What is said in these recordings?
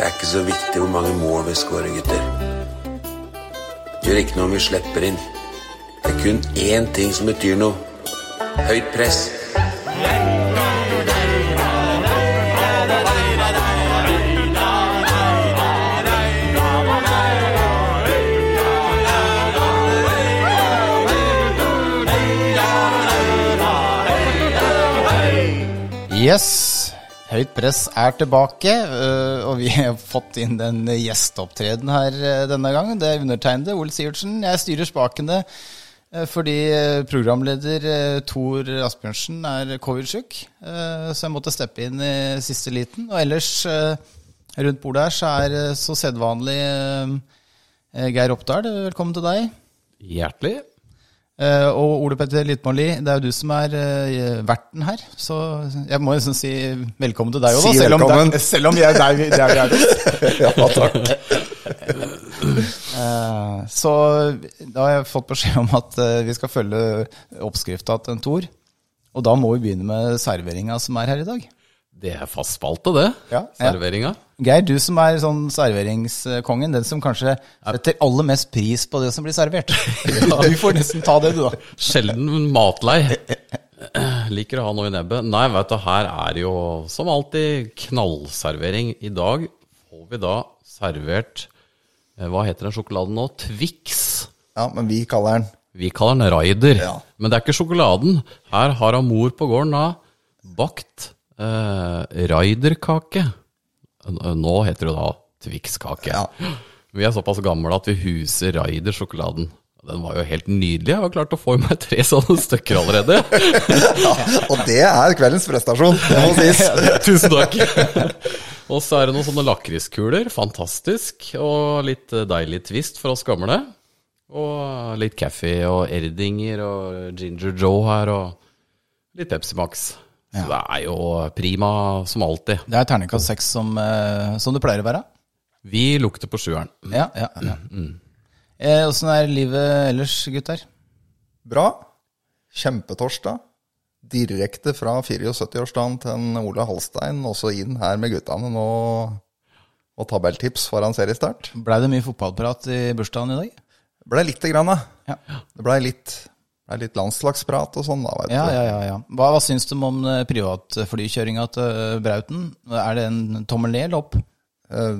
Det er ikke så viktig hvor mange mål vi skårer, gutter. Gjør ikke noe om vi slipper inn. Det er kun én ting som betyr noe. Høyt press. Yes. Høyt press er tilbake, øh, og vi har fått inn en gjesteopptreden her øh, denne gangen. Det er undertegnede, Ole Sivertsen. Jeg styrer spakene øh, fordi programleder Tor Asbjørnsen er covid-sjuk, så jeg måtte steppe inn i siste liten. Og ellers rundt bordet her så er så sedvanlig Geir Oppdal. Velkommen til deg. Hjertelig. Eh, og Ole Petter Litmåli, det er jo du som er eh, verten her. Så jeg må liksom si velkommen til deg òg, Si selv, om det- selv om vi er der vi, er Der. Ja, takk. Eh, så da har jeg fått beskjed om at vi skal følge oppskrifta til en Tor. Og da må vi begynne med serveringa som er her i dag. Det er fast spalte, det. Ja. Serveringa. Geir, du som er sånn serveringskongen, den som kanskje setter aller mest pris på det som blir servert. Du får nesten ta det, du, da. Sjelden matlei. Liker å ha noe i nebbet. Nei, vet du, her er jo som alltid knallservering. I dag får vi da servert eh, Hva heter den sjokoladen nå? Twix. Ja, men vi kaller den Vi kaller den Raider. Ja. Men det er ikke sjokoladen. Her har han mor på gården da bakt eh, Raiderkake. Nå heter det da Twix-kake. Ja. Vi er såpass gamle at vi huser Raider-sjokoladen. Den var jo helt nydelig. Jeg har klart å få i meg tre sånne stykker allerede. ja, Og det er kveldens prestasjon, det må sies. Tusen takk. Og så er det noen sånne lakriskuler. Fantastisk. Og litt deilig twist for oss gamle. Og litt kaffe og erdinger og Ginger Joe her og litt Pepsi Max. Så det er jo prima som alltid. Det er terningkast seks som, eh, som det pleier å være. Vi lukter på sjueren. Ja, ja, ja. Mm. Åssen er livet ellers, gutter? Bra. Kjempetorsdag. Direkte fra 74-årsdagen til en Ole Halstein, også inn her med guttene nå. Og tabelltips foran seriestart. Blei det mye fotballprat i bursdagen i dag? Det ble lite grann, da. Ja. Det blei litt, ble litt landslagsprat og sånn, da, vet Ja, du. ja, ja. ja. Hva, hva syns du om eh, privatflykjøringa til eh, Brauten? Er det en tommel ned eller opp? Eh,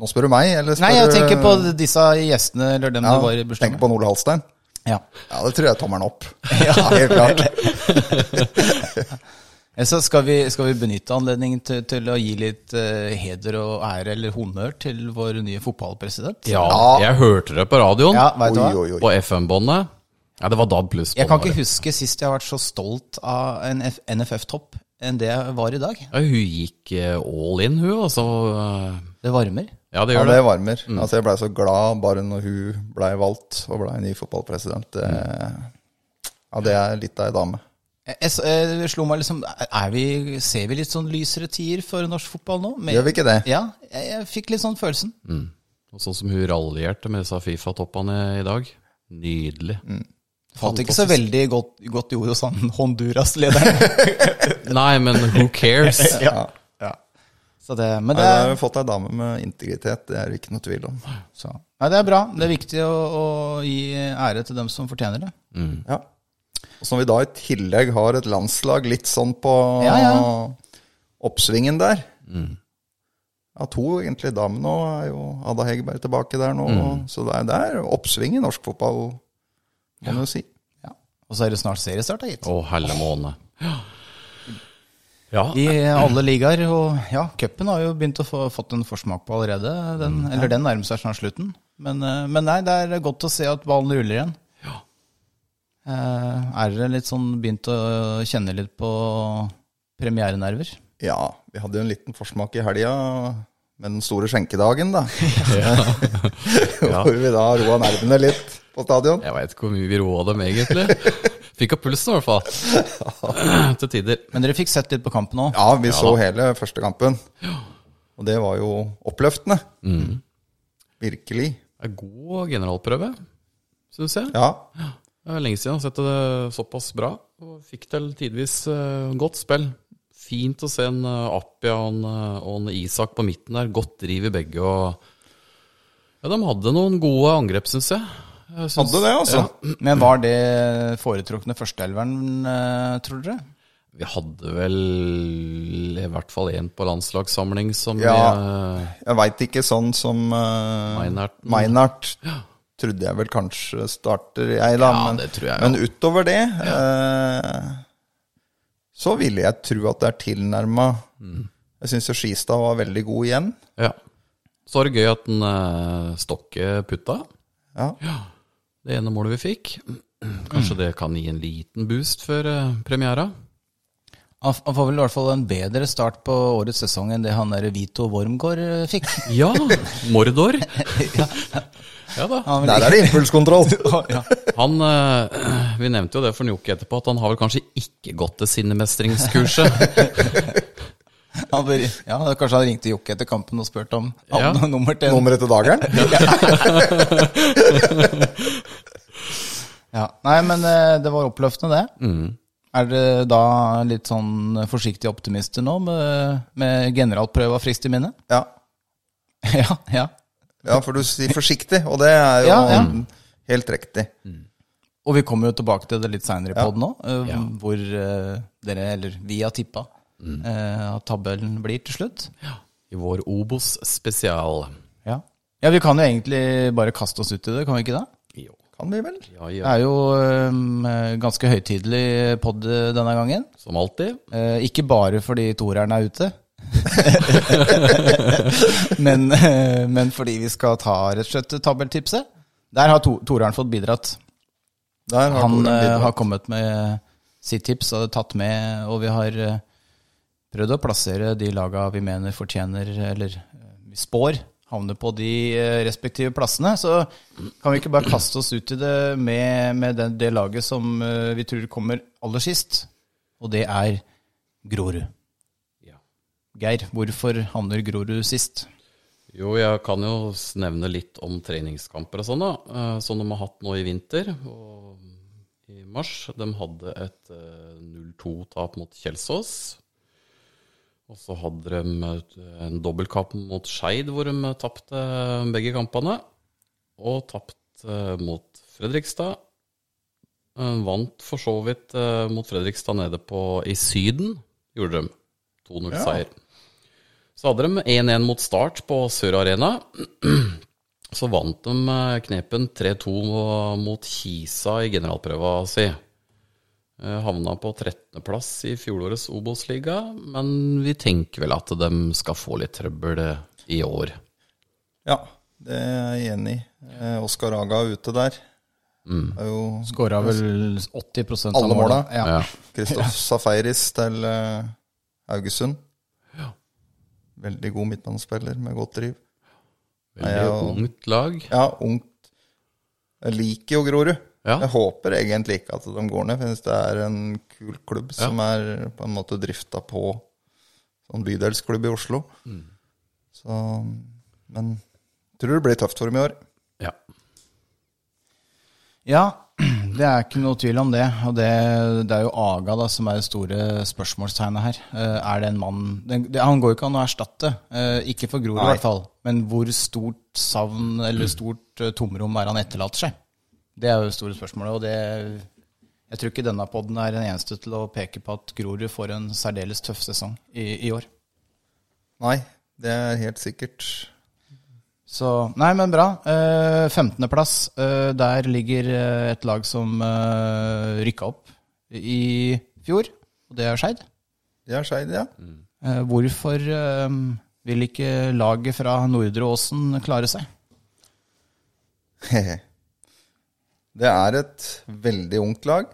nå spør du meg, eller spør Nei, jeg tenker på disse gjestene, eller dem ja, du var i bursdagen. Tenker på Ole Halstein? Ja. Ja, det tror jeg er tommelen opp. Ja, helt klart. Eh, Så skal vi, skal vi benytte anledningen til, til å gi litt uh, heder og ære eller honnør til vår nye fotballpresident? Ja, jeg hørte det på radioen. Ja, Oi, oi, oi. På FM-båndet. Ja, det var DAB pluss. Jeg kan ikke huske sist jeg har vært så stolt av en NFF-topp enn det jeg var i dag. Ja, hun gikk eh, all in, hun. Altså, eh, Det varmer. ja, det gjør det det. varmer. Altså, jeg blei så glad bare når hun blei valgt og blei ny fotballpresident. Det, ja, det er litt av ei dame. Jeg, jeg, jeg slo meg liksom er vi, Ser vi litt sånn lysere tider for norsk fotball nå? Med- Gjør vi ikke det? Ja, jeg, jeg fikk litt sånn følelsen. Og sånn som hun raljerte med disse Fifa-toppene i dag. Nydelig. Falt ikke så veldig godt, godt i ord hos han Honduras-lederen. Nei, men who cares? ja. ja. Så det, men Nei, det, Vi har jo fått ei dame med integritet, det er det ikke noe tvil om. så. Nei, det er bra. Det er viktig å, å gi ære til dem som fortjener det. Ja. Og som vi da i tillegg har et landslag litt sånn på Ja, ja. oppsvingen der. Ja, to egentlig damer nå er jo Ada Hegerberg tilbake der nå. Så det er, det er oppsving i norsk fotball, kan du si. Ja. Og så er det snart seriestart, gitt. Å, helle måne. Ja. I alle ligaer. Og ja, cupen har jo begynt å få fått en forsmak på allerede. Den, Eller den nærmer seg snart slutten. Men, eh, men nei, det er godt å se at ballen ruller igjen. Eh, er dere litt sånn begynt å kjenne litt på premierenerver? Ja, vi hadde jo en liten forsmak i helga med den store skjenkedagen, da. Ja. Hvor vi da roa nervene litt på stadion. Jeg veit ikke hvor mye vi roa dem egentlig. Fikk opp pulsen i hvert fall. Til tider. Men dere fikk sett litt på kampen òg? Ja, vi så hele første kampen. Og det var jo oppløftende. Virkelig. Det er god generalprøve, syns jeg. Ja. Det er lenge siden jeg har sett det såpass bra. Og fikk til tidvis eh, godt spill. fint å se en eh, Appia og en, eh, og en Isak på midten der. Godt driv i begge. og ja, De hadde noen gode angrep, syns jeg. Synes, Hadde det, altså. Ja, Men var det foretrukne førsteelveren, eh, tror dere? vi hadde vel i hvert fall én på landslagssamling som Ja. vi, Jeg veit ikke sånn som uh, Meinert. Ja. Trodde jeg vel kanskje starter, jeg, da. Ja, men, det tror jeg, ja. men utover det uh, så ville jeg tro at det er tilnærma Mm. Jeg syns jo Skistad var veldig god igjen. Ja. Så var det gøy at den, uh, Stokke putta. Ja. Det ene målet vi fikk. Kanskje det kan gi en liten boost før eh, premiera? Han han får vel i hvert fall en bedre start på årets sesong enn det han der Vito Wormgård eh, fikk. Ja! Mordor. ja da. Han, Der er det impulskontroll! ja. Han eh, Vi nevnte jo det for Njoki etterpå, at han har vel kanskje ikke gått til sinnemestringskurset. Han bør, ja, kanskje han ringte Jokke etter kampen og spurte om Ja. nummer til Nummeret til dageren? Ja. Nei, men eh, det var oppløftende, det. Mm. Er dere da litt sånn forsiktige optimister nå, med, med generalprøva frist i minne? Ja. ja, ja. ja, for du sier forsiktig, og det er jo Ja, ja. helt riktig. Og vi kommer jo tilbake til det litt seinere i Ja. poden òg, Ja. hvor eh, dere, eller vi har tippa eh, at tabellen blir til slutt. I vår Obos spesial. Ja. ja, vi kan jo egentlig bare kaste oss ut i det, kan vi ikke det? Jo. Kan vi vel? Ja, Det er jo um, ganske høytidelig pod denne gangen. Som alltid. Eh, ikke bare fordi toeren er ute. men, eh, men fordi vi skal ta rett og slett tabeltipset. Der har to, fått bidratt. Der har Han eh, bidratt. har kommet med sitt tips og tatt med, og vi har prøvd å plassere de laga vi mener fortjener, eller eh, vi spår, havner på de eh, respektive plassene. Så kan vi ikke bare kaste oss ut i det med, med det, det laget som eh, vi tror kommer aller sist, og det er Grorud. Geir, hvorfor havner Grorud sist? Jo, jeg kan jo nevne litt om treningskamper og sånn, da. Som de har hatt nå i vinter og i mars. De hadde et eh, 0-2-tap mot Kjelsås. Og så hadde de en dobbeltkamp mot Skeid, hvor de tapte begge kampene. Og tapte mot Fredrikstad. Eh, Vant for så vidt eh, mot Fredrikstad nede på i Syden, gjorde de. 2-0-seier. Så hadde de 1-1 mot Start på Sør Arena. Så vant de eh, knepen 3-2 mot Kisa i generalprøva si. Eh, Havna på 13.-plass i fjorårets Obos-liga, men vi tenker vel at de skal få litt trøbbel eh, i år. Ja, det er jeg enig i. Eh, Oskar Aga er ute der. Mm. Skåra vel 80% av Alle måla? Ja. Ja. Kristoff Safaris til Haugesund. Ja. Veldig god midtbanespiller med godt driv. Veldig jeg, og- ungt lag. Ja, ungt. Jeg liker jo Grorud. Ja. Jeg håper egentlig ikke at de går ned, for jeg synes det er en kul klubb som er på en måte drifta på sånn bydelsklubb i Oslo. Mm. Så, men tror det blir tøft for dem i år. Ja. Ja, det er ikke noe tvil om det. Og det, det er jo Aga da, som er det store spørsmålstegnet her. Eh, Er det en mann det, Han går jo ikke an å erstatte, eh, ikke for Grorud i hvert fall. Men hvor stort savn eller stort eh, tomrom er han etterlater seg? Det er jo det store spørsmålet. Og det, jeg tror ikke denne poden er den eneste til å peke på at Grorud får en særdeles tøff sesong i, i år. Nei, det er helt sikkert. Så, nei, men bra. Eh, 15.-plass. Eh, der ligger eh, et lag som eh, rykka opp i fjor, og det er Skeid. Det er Skeid, ja. Eh, hvorfor eh, vil ikke laget fra Nordre Åsen klare seg? Det er et veldig ungt lag.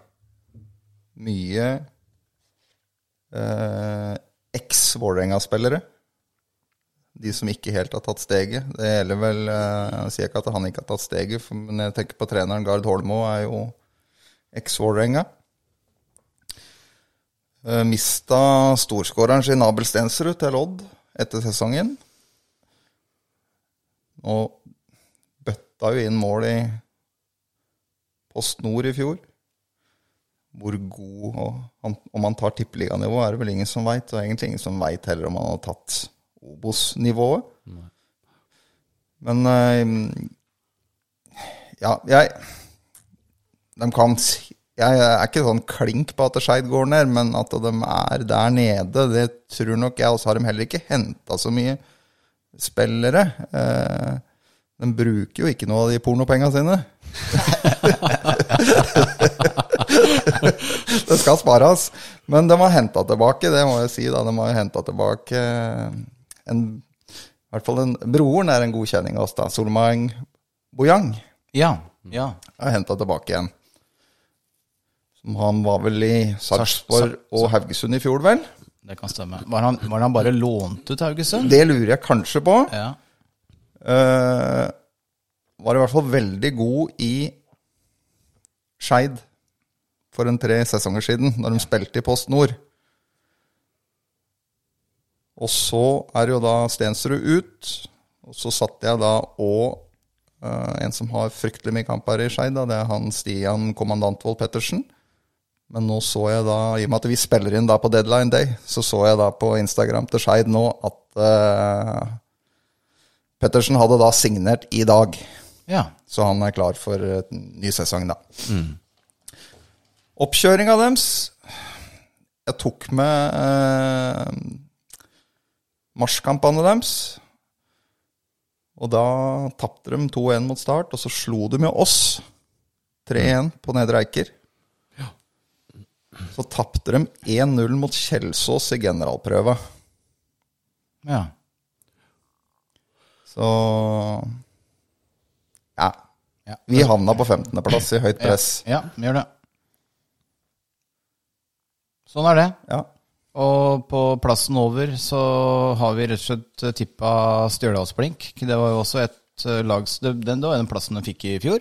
Mye eh, eks-Vålerenga-spillere. De som ikke helt har tatt steget. Det gjelder vel eh, Jeg sier ikke at han ikke har tatt steget, men jeg tenker på treneren Gard Holmo, er jo eks-Vålerenga. Eh, mista storskåreren sin Abel Stensrud til Odd etter sesongen. Og bøtta jo inn mål i Post snor i fjor. hvor god og han, Om han tar tippeliganivå, er det vel ingen som veit. Og egentlig ingen som veit heller om han har tatt Obos-nivået. Men eh, ja, jeg De kan Jeg er ikke sånn klink på at Skeid går ned, men at de er der nede, det tror nok jeg. Og så har de heller ikke henta så mye spillere. Eh, de bruker jo ikke noe av de pornopengene sine. det skal spares. Men de har henta tilbake, det må jeg si. da, De har henta tilbake en, i hvert fall en, Broren er en godkjenning av oss, da. Solmang Bojang Ja. ja. har henta tilbake igjen. Som han var vel i Sarpsborg og Haugesund i fjor, vel? Det kan stemme. Var han, var han bare lånt ut Haugesund? Det lurer jeg kanskje på. Ja. Eh, var i hvert fall veldig god i Skeid for en tre sesonger siden, når de spilte i Post Nord. Og så er jo da Stensrud ut, og så satte jeg da òg en som har fryktelig mye kamp her i Skeid, det er han Stian Kommandantvold Pettersen. Men nå så jeg da, i og med at vi spiller inn da på deadline day, så så jeg da på Instagram til Skeid nå at uh, Pettersen hadde da signert i dag. Ja. Så han er klar for en ny sesong, da. Oppkjøringa deres Jeg tok med eh, marsjkampene deres. Og da tapte de 2-1 mot start, og så slo de med oss 3-1 på Nedre Eiker. Så tapte de 1-0 mot Kjelsås i generalprøva. ja. Så. Ja. Vi havna på 15.-plass i høyt press. Ja, vi gjør det. Sånn er det. Ja. Og på plassen over så har vi rett og slett tippa Stjørdalsblink. Det var jo også et eh, lag det- Den det var den plassen de fikk i fjor.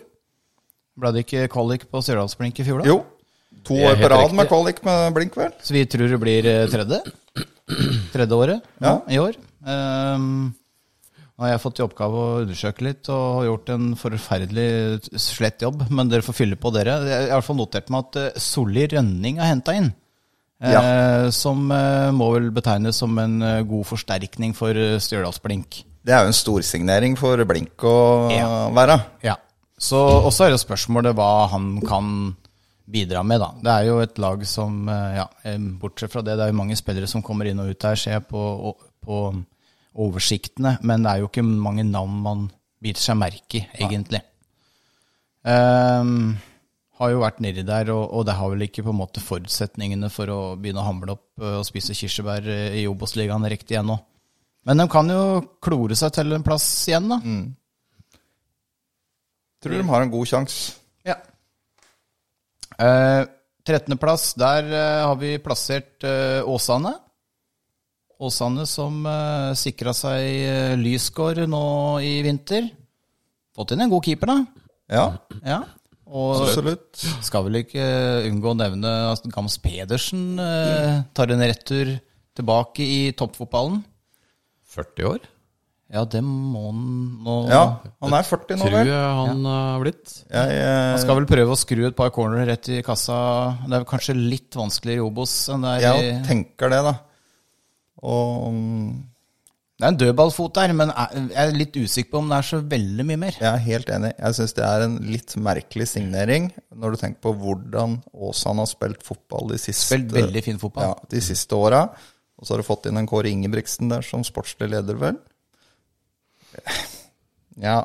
Ble det ikke kvalik på Stjørdalsblink i fjor, da? Jo. To år på rad med kvalik med blink, vel? Så vi tror det blir eh, tredje. Tredje året Ja. i år. Um, nå har jeg fått i oppgave å undersøke litt og har gjort en forferdelig slett jobb, men dere får fylle på, dere. Jeg har i hvert fall notert meg at eh, Solli Rønning er henta inn. Eh, som eh, må vel betegnes som en eh, god forsterkning for Stjørdals Blink. Det er jo en storsignering for blink å Ja. være. Ja. Så også er det spørsmålet hva han kan bidra med, da. Det er jo et lag som, eh, ja, eh, bortsett fra det, det er jo mange spillere som kommer inn og ut her, ser jeg på, på oversiktene, men det er jo ikke mange navn man biter seg merke i, egentlig. Um, har jo vært nedi der, og, og det har vel ikke på en måte forutsetningene for å begynne å hamle opp eh, og spise kirsebær eh, i Obos-ligaen riktig ennå. Men de kan jo klore seg til en plass igjen, da. Tror de har en god sjanse. Ja. Uh, 13.-plass, der uh, har vi plassert uh, Åsane. Åsane som uh, sikra seg eh, Lysgård nå i vinter. Fått inn en god keeper, da. Ja, Ja. Og absolutt. skal vel ikke unngå å nevne at Gams Pedersen eh, tar en retur tilbake i toppfotballen. 40 år, Ja, det må han nå Ja, han er 40 nå, vel. tror jeg han har blitt. Jeg, Han eh, skal vel prøve å skru et par corner rett i kassa. Det er kanskje litt vanskeligere i Obos enn det er i jeg tenker det, da. Og mm, Det er en dødballfot der, men jeg er litt usikker på om det er så veldig mye mer. jeg er helt enig. Jeg syns det er en litt merkelig signering, når du tenker på hvordan Åsan har spilt fotball de siste Spilt veldig fin fotball. Ja, de siste åra. Og så har du fått inn en Kåre Ingebrigtsen der som sportslig leder, vel? Ja.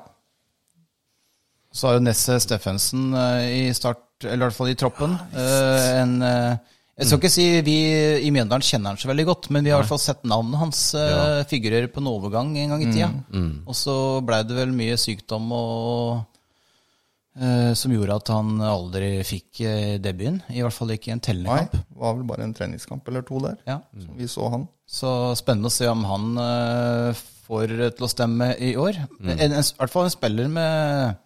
Så har jo Nesse Steffensen eh, i start, eller i hvert fall i troppen. ja, en, eh, jeg skal ikke si vi i Mjøndalen kjenner han så veldig godt, men vi har i hvert fall sett navnet hans uh, figurere på en overgang en gang i tida. Og så blei det vel mye sykdom og uh, som gjorde at han aldri fikk uh, debuten. I hvert fall ikke i en tellende Nei, det var vel bare en treningskamp eller to der. Ja. som Vi så han. Så spennende å se om han uh, får til å stemme i år. En, en, I hvert fall en spiller med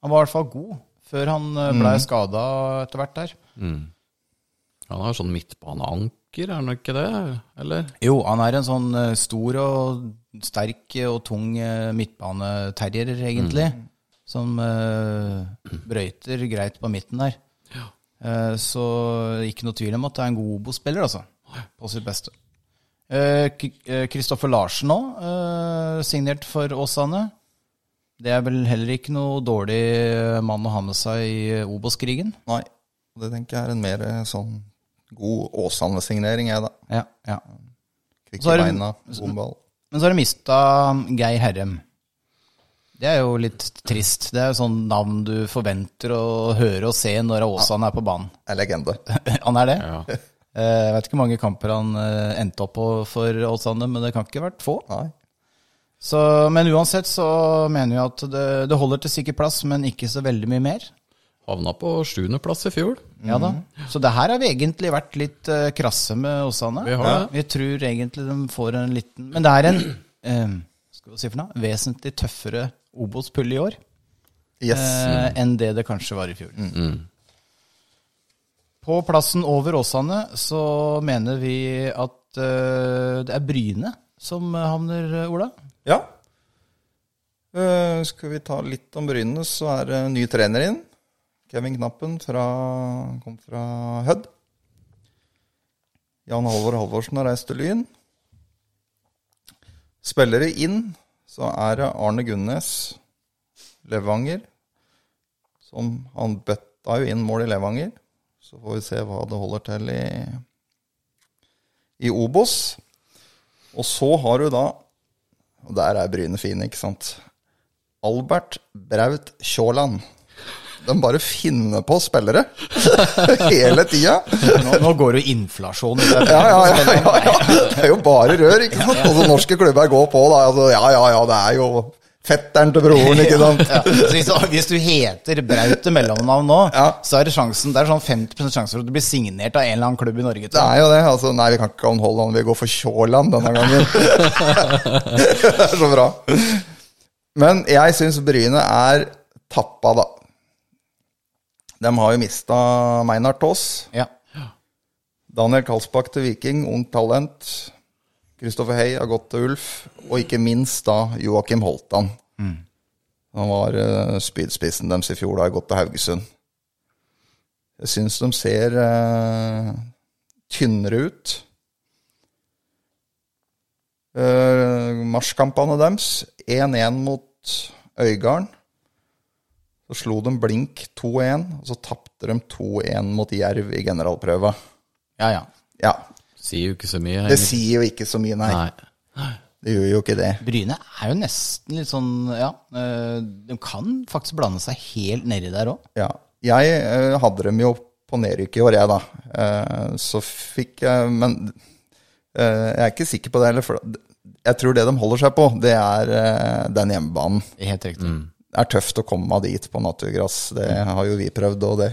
Han var i hvert fall god før han uh, ble skada etter hvert der. Han har sånn midtbaneanker, er han ikke det? Eller? Jo, han er en sånn eh, stor og sterk og tung uh, midtbaneterrier, egentlig. Som uh, brøyter greit på midten der. Eh, Så ikke noe tvil om at det er en god Obos-spiller, altså. På sitt beste. Kristoffer eh, Kristoffer Larsen òg, signert for Åsane. Det er vel heller ikke noe dårlig mann å ha med seg i Obos-krigen. Nei. Det tenker jeg er en mer eh, sånn god Åsane-signering, jeg, da. Ja, ja. Kvikk i beina, god ball. Men så har du mista Geir Herrem. Det er jo litt trist. Det er jo sånn navn du forventer å høre og se når Åsane er på banen. Er legende. Han er det? Ja. Eh, Jeg vet ikke hvor mange kamper han eh, endte opp på for Åsane, men det kan ikke ha vært få. Nei. Så, men uansett så mener jeg at det, det holder til sikker plass, men ikke så veldig mye mer. Havna på sjuendeplass i fjor. Ja da. Så det her har vi egentlig vært litt uh, krasse med Åsane. Vi har det. Vi tror egentlig de får en liten Men det er en uh, skal vi si for noe, vesentlig tøffere Obos-pull i år Yes. eh, enn det det kanskje var i fjor. På plassen over Åsane så mener vi at det er Bryne som havner, Ola. Ja. Eh, skal vi ta litt om Bryne, så er det ny trener inn. Kevin Knappen fra, kom fra Hødd. Jan Halvor Halvorsen har reist til Lyn. Spillere inn, så er det Arne Gunnes, Levanger. Som han bøtta jo inn mål i Levanger. Så får vi se hva det holder til i, i Obos. Og så har du da og der er Bryne fine, ikke sant? Albert Braut Kjåland. De bare finner på spillere hele tida. Nå, nå går det jo inflasjon i det. Ja, ja, ja, ja, ja. Det er jo bare rør, ikke sant? Og så norske klubber går på, da. Altså, ja, ja, ja, det er jo fetteren til broren, ikke sant? Hvis, hvis du heter Braut til mellomnavn nå, Ja. så er det sjansen Det er sånn 50 sjanse for at du blir signert av en eller annen klubb i Norge. Det er jo det. altså, Nei, vi kan ikke ha Holland, vi går for Kjåland denne gangen. det er så bra. Men jeg syns Bryne er tappa, da. De har jo mista Meinhard Tås, Ja. Daniel Kalsbakk til Viking, ungt talent. Kristoffer Hei har gått til Ulf. Og ikke minst da Joakim Holtan. Han var uh, spydspissen deres i fjor, da har gått til Haugesund. Jeg syns de ser uh, tynnere ut. Uh, Marsjkampene deres 1-1 mot Øygarden. Så slo de blink 2-1, og så tapte de 2-1 mot Jerv i generalprøva. ja, ja. Ja, Sier jo ikke så mye. det sier jo ikke så mye, nei. Nei. Det gjør jo ikke det. Bryne er jo nesten litt sånn Ja, eh, de kan faktisk blande seg helt nedi der òg. Ja. Jeg eh, hadde dem jo på nedrykk i år, jeg, da. Eh, så fikk jeg Men eh, jeg er ikke sikker på det heller, for jeg tror det de holder seg på, det er den hjemmebanen. Helt riktig. Det er tøft å komme dit på naturgress. Det har jo vi prøvd, og det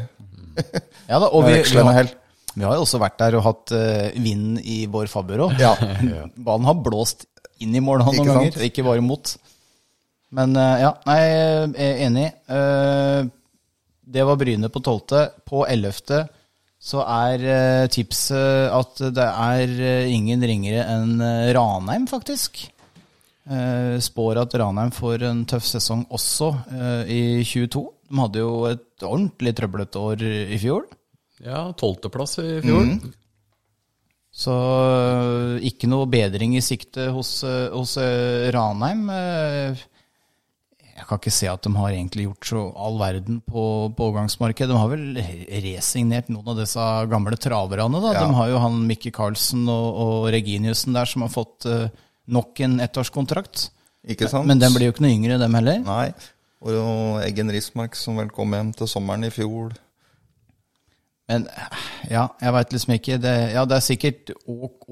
Ja da, og vi, vi, har, vi har jo også vært der og hatt uh, vind i vår fabber òg. Ja. Ballen har blåst inn i mål noen Ikke sant? ikke bare mot. Men uh, ja, nei, jeg er enig. Uh, Det var Bryne på tolvte. På ellevte så er tipset at det er ingen ringere enn Ranheim, faktisk. Eh, Spår at Ranheim får en tøff sesong også eh, i 22. De hadde jo et ordentlig trøblete år i fjor. Ja, tolvteplass i fjor. Så øh, ikke noe bedring i sikte hos, hos Ranheim. Jeg kan ikke se at de har egentlig gjort så all verden på, på overgangsmarkedet. De har vel resignert noen av disse gamle traverne. da. Ja. De har jo han Mikke Karlsen og, og Reginiussen der som har fått øh, nok en ettårskontrakt. Ikke sant? Men den blir jo ikke noe yngre, dem heller. Nei. Og Eggen Rismark som vel kom hjem til sommeren i fjor. Men ja, jeg veit liksom ikke. Det, ja, det er sikkert ok,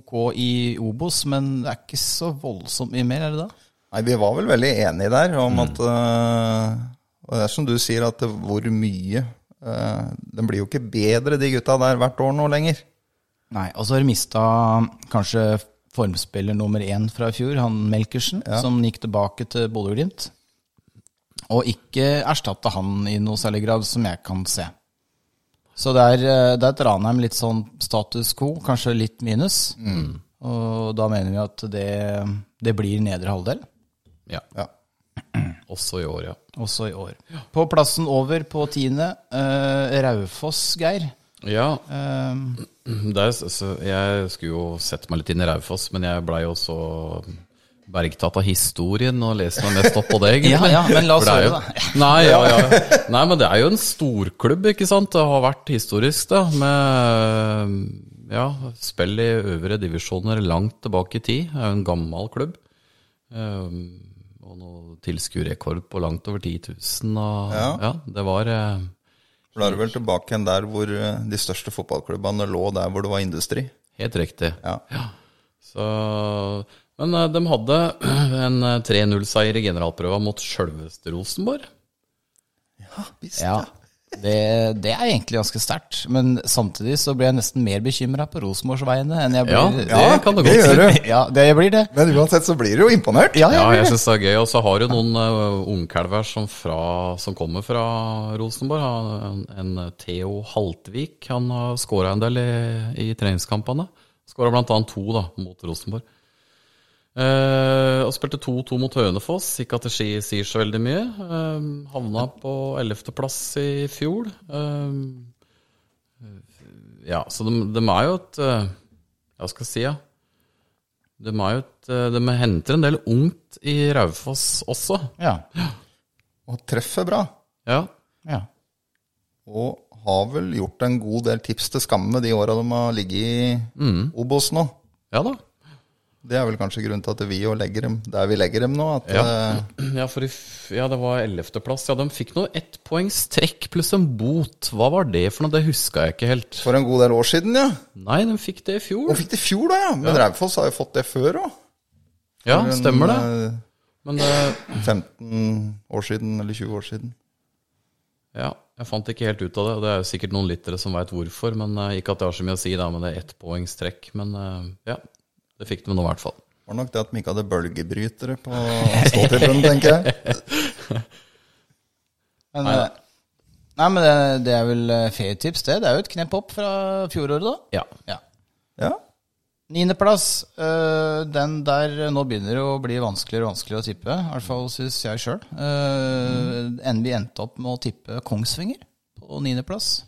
ok, i Obos, men det er ikke så voldsomt mye mer, er det da? Nei, vi var vel veldig enige der om at øh, Og det er som du sier, at det, hvor mye uh, Den blir jo ikke bedre, de gutta der, hvert år nå lenger. Nei, og så har de mista kanskje formspiller nummer én fra i fjor, han Melkersen, som gikk tilbake til Bodø-Glimt. Og ikke erstatte han i noe særlig grad, som jeg kan se. Så det er, eh, det er et Ranheim litt sånn status quo, kanskje litt minus. Og da mener vi at det, det blir nedre halvdel. Ja. Ja. Også i år, ja. også i år. På plassen over på tiende, eh, Raufoss, Geir. Ja, Um, det er, så jeg skulle jo sette meg litt inn i Raufoss, men jeg blei jo så bergtatt av historien og leste meg mest opp på det, egentlig. Ja, ja, men la oss høre, jo- Nei, ja, ja. Nei, men det er jo en storklubb, ikke sant? Det har vært historisk, da, med ja, spill i øvre divisjoner langt tilbake i tid. Det er jo en gammel klubb. Um, og noe tilskuerrekord på langt over 10 000. Og, Ja. ja, det var eh, For Da er du vel tilbake igjen der hvor eh, de største fotballklubbene lå der hvor det var industri. helt riktig. Ja. Så, men eh, de hadde en eh, 3-0-seier i generalprøva mot sjølveste Rosenborg. Ja, Visst, ja, det, det er egentlig ganske sterkt. Men samtidig så blir jeg nesten mer bekymra på Rosenborgs vegne enn jeg blir Ja, det kan du det godt gjør du. Ja, det blir det. Men uansett så blir du jo imponert. Ja, Ja, jeg jeg det. syns det er gøy. Og så har du noen uh, ungkalver som, fra- som kommer fra Rosenborg. En, en Theo Haltvik. Han har skåra en del i, i treningskampene. Skåra annet to da, mot Rosenborg. Eh, og spilte 2-2 mot Hønefoss. Ikke at det sier så veldig mye. Uh, havna på 11.-plass i fjor. Uh, ja, så de, de er jo et Hva skal jeg si, ja. De, er jo et, de henter en del ungt i Raufoss også. Ja. Og treffer bra. Ja. ja. Og har vel gjort en god del tips til skamme de åra de har ligget i Obos nå. ja da. Det er vel kanskje grunnen til at vi jo legger dem der vi legger dem nå. At, Ja. eh, Ja, for i, ja, det var 11.-plass. Ja, de fikk noe ettpoengstrekk pluss en bot. Hva var det for noe? Det huska jeg ikke helt. for en god del år siden, ja. Nei, de fikk det i fjor. De fikk det i fjor, da, ja. Men Raufoss har jo fått det før òg. Ja, stemmer det. eh, Men det 15 år siden, eller 20 år siden. ja, jeg fant ikke helt ut av det. Det er jo sikkert noen lyttere som veit hvorfor. Men eh, Ikke at det har så mye å si, da, men det er ettpoengstrekk. Men eh, ja, det fikk de nå i hvert fall. Det var nok det at de ikke hadde bølgebrytere på ståtippen, tenker jeg. Men, Nei eh, nei, men det, det er vel eh, ferietips, det. Det er jo et knep opp fra fjoråret, da. Ja. Ja. Ja. Niendeplass. øh, den der nå begynner det å bli vanskeligere og vanskeligere å tippe. I hvert fall syns jeg sjøl. Uh, vi endte opp med å tippe Kongsvinger på niendeplass.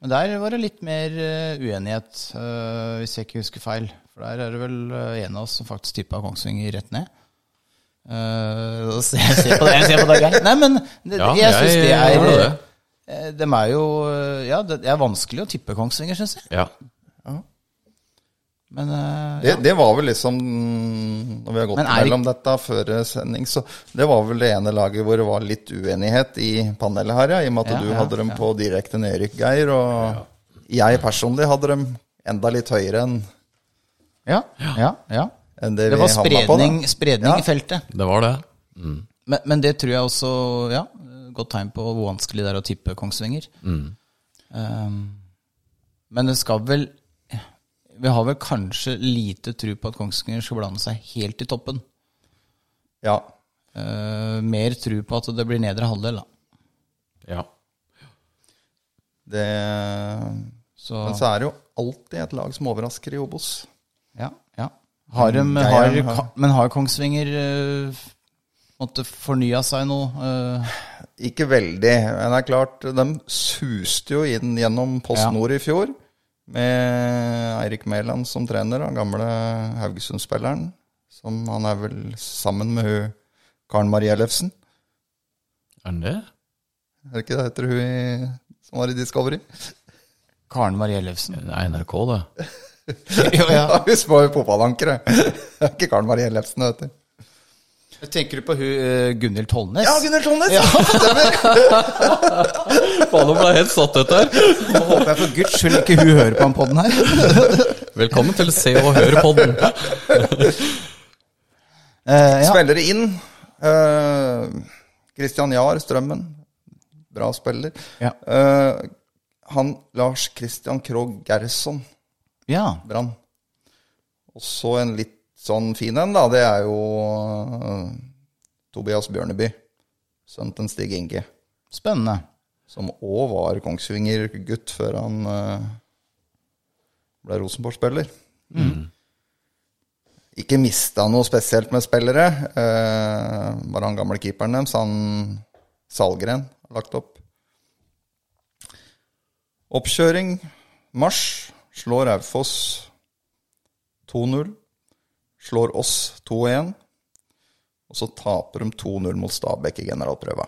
Men der var det litt mer uenighet, hvis jeg ikke husker feil. For der er det vel øh, en av oss som faktisk tippa Kongsvinger rett ned. Uh, se, se på det, jeg på deg, Geir. Nei, men det, Ja, jeg syns det er ja, det. eh, De er jo Ja, det er vanskelig å tippe Kongsvinger, syns jeg. ja. Men uh, Det, det var vel liksom Når vi har gått er mellom dette før sending, så det var vel det ene laget hvor det var litt uenighet i panelet her, ja. I og med at Ja, du ja, hadde dem på direkte nedrykk, Geir. Og jeg personlig hadde dem enda litt høyere enn Ja, ja, ja. enn det, Det var spredning, på. spredning, Ja. i feltet. Det var det. Men, men det tror jeg også Ja, godt tegn på hvor vanskelig det er å tippe Kongsvinger. Um, men det skal vel Vi har vel kanskje lite tro på at Kongsvinger skal blande seg helt i toppen. Ja. Uh, mer tro på at det blir nedre halvdel, da. Ja. Det, Så, men så er det jo alltid et lag som overrasker i Obos. Ja, ja. Har de, Mm, har, har- men har Kongsvinger uh, måtte fornya seg noe? Uh, Ikke veldig. Men det er klart, de suste jo inn gjennom Post Ja. I fjor. Med Eirik Mæland som trener, den gamle Haugesund-spilleren. Som han er vel sammen med hun Karen Marie Ellefsen. Er det? Er det ikke det heter hun i, som var i Discovery? Karen Marie Ellefsen. Det er NRK, det. Jo, ja. Ja, hun var jo fotballankere. Det er ikke Karen Marie Ellefsen, det heter. Tenker du på hun uh, Gunhild Tollnes? Ja, Gunhild Tollnes! Faen, nå ble jeg helt satt ut her. Nå håper jeg for guds skyld ikke hun hører på den poden her. Velkommen til Se og Hør-poden. uh, ja. Spillere inn. Uh, Christian Jahr, Strømmen. Bra spiller. Ja. Uh, han Lars Christian Krogh Gerson, ja. Brann. Og så en litt sånn fin en, da. Det er jo uh, Tobias Bjørneby. Sønnen til Stig Inge. Spennende. Som òg var Kongsvinger-gutt før han uh, ble Rosenborg-spiller. ikke mista noe spesielt med spillere. Eh, bare han gamle keeperen deres, han Salgren, har lagt opp. Oppkjøring. Mars slår Raufoss 2-0. Slår oss 2-1. Og så taper de 2-0 mot Stabæk i generalprøva.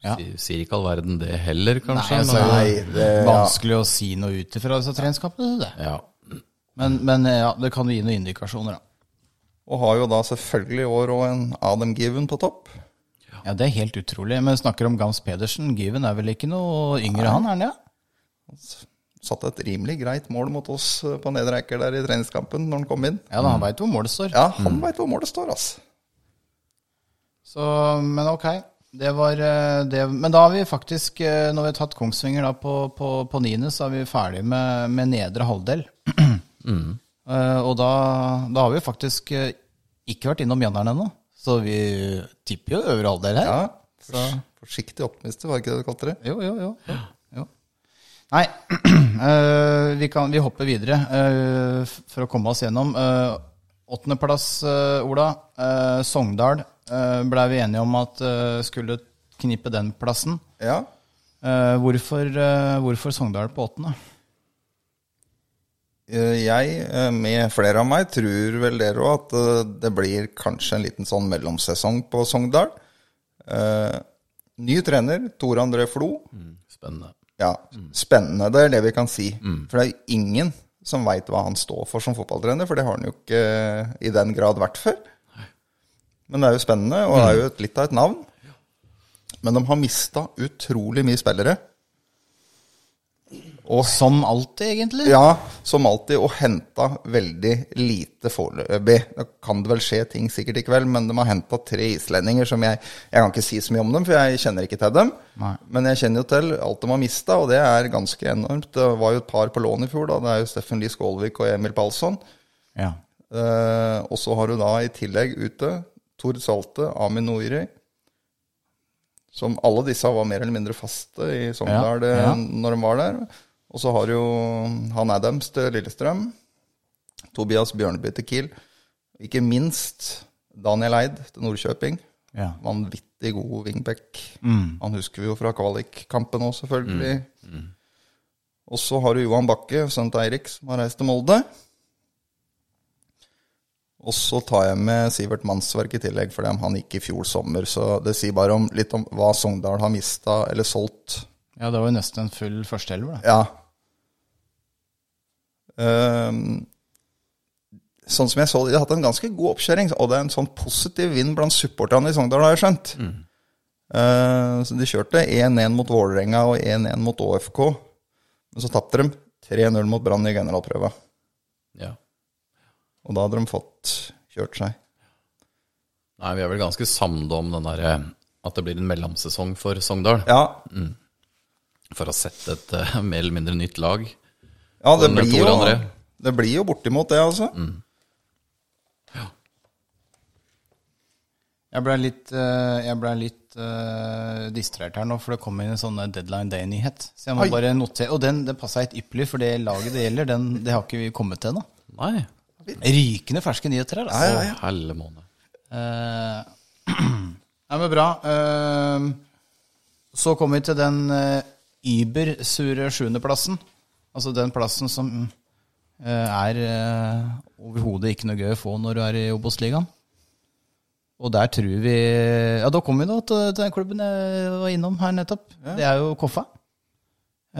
Ja. Sier- ikke all verden det heller, Nei, kanskje. altså, men- Nei, det- er Vanskelig å si noe ut ifra disse treningskampene. Det. ja. Men, men ja, det kan jo gi noen indikasjoner, da. Og har jo da selvfølgelig i år òg en Adam Given på topp. Ja, Det er helt utrolig. Men snakker om Gams Pedersen. Given er vel ikke noe yngre, han? er han ja? Satte et rimelig greit mål mot oss eh, på Nedre Eiker der i treningskampen når han kom inn. Ja, da, Han veit hvor målet står. Ja, han veit hvor målet står, altså. Så, men ok. Det var eh, det. Men da har vi faktisk, eh, når vi har tatt Kongsvinger da på, på, på niende, så er vi ferdig med, med nedre halvdel. Eh, og da, da har vi faktisk ikke vært innom Mjøndalen ennå. Så vi tipper jo øvre halvdel her. Ja, fors- Forsiktig optimister, var ikke det du kalte det? Jo, jo, jo. jo, jo. Nei, uh, vi, kan, vi hopper videre uh, for å komme oss gjennom. Uh, Åttendeplass, uh, Ola. Uh, Sogndal uh, blei vi enige om at eh, skulle knipe den plassen. Ja. Eh, hvorfor, eh, hvorfor Sogndal på åttende? Eh, Jeg, eh, med flere av meg, tror vel dere òg at eh, det blir kanskje en liten sånn mellomsesong på Sogndal. Eh, Ny trener, Tor André Flo. Spennende. Ja, spennende. Det er det vi kan si. For det er jo ingen som veit hva han står for som fotballtrener, for det har han jo ikke eh, i den grad vært før. Men det er jo spennende, og det er jo et, litt av et navn. Men de har mista utrolig mye spillere. Og Som alltid, egentlig. ja, som alltid, og henta veldig lite foreløpig. Da kan det vel skje ting sikkert i kveld, men de har henta tre islendinger som jeg Jeg kan ikke si så mye om dem, for jeg kjenner ikke til dem. Nei. Men jeg kjenner jo til alt de har mista, og det er ganske enormt. Det var jo et par på lån i fjor, da. Det er jo Steffen Lie Skålvik og Emil Palsson. Ja. Eh, og så har du da i tillegg ute Tord Salte, Amin Noiri. Som alle disse var mer eller mindre faste i Sogndal Ja, ja. eh, når de var der. Og så har du jo han Adams til Lillestrøm. Tobias Bjørneby til Kiel. Ikke minst Daniel Eid til Nordkjøping. ja. Vanvittig god wingback. Mm. Han husker vi jo fra kvalikkampen òg, selvfølgelig. Og så har du Johan Bakke, sønnen til Eirik, som har reist til Molde. Og så tar jeg med Sivert Mannsverk i tillegg, fordi han gikk i fjor sommer. Så det sier bare om, litt om hva Sogndal har mista eller solgt. ja, det var jo nesten en full førsteelver, da. Ja. Ehm, sånn som jeg så, de har hatt en ganske god oppkjøring, og det er en sånn positiv vind blant supporterne i Sogndal, har jeg skjønt. Ehm, så de kjørte 1-1 mot Vålerenga og 1-1 mot ÅFK, men så tapte de 3-0 mot Brann i generalprøva. Ja. Og da hadde de fått kjørt seg. Nei, vi er vel ganske samde om den derre at det blir en mellomsesong for Sogndal. Ja, For å sette et eh, mer eller mindre nytt lag. Ja det, blir jo, det blir jo bortimot det, altså. Jeg ble litt, jeg ble litt uh, distrahert her nå, for det kom inn en sånn deadline day-nyhet. Så jeg må Oi. bare notere. Og den det passa helt ypperlig, for det laget det gjelder, den, det har ikke vi kommet til ennå. Rykende ferske nyheter her, altså. Å, helle måned. Uh, ja, men bra. Uh, så kommer vi til den uh, übersure sjuendeplassen. Altså den plassen som eh, er eh, overhodet ikke noe gøy å få når du er i Obos-ligaen. Og der tror vi Ja, da kom vi nå til, til den klubben jeg var innom her nettopp. Det er jo Koffa.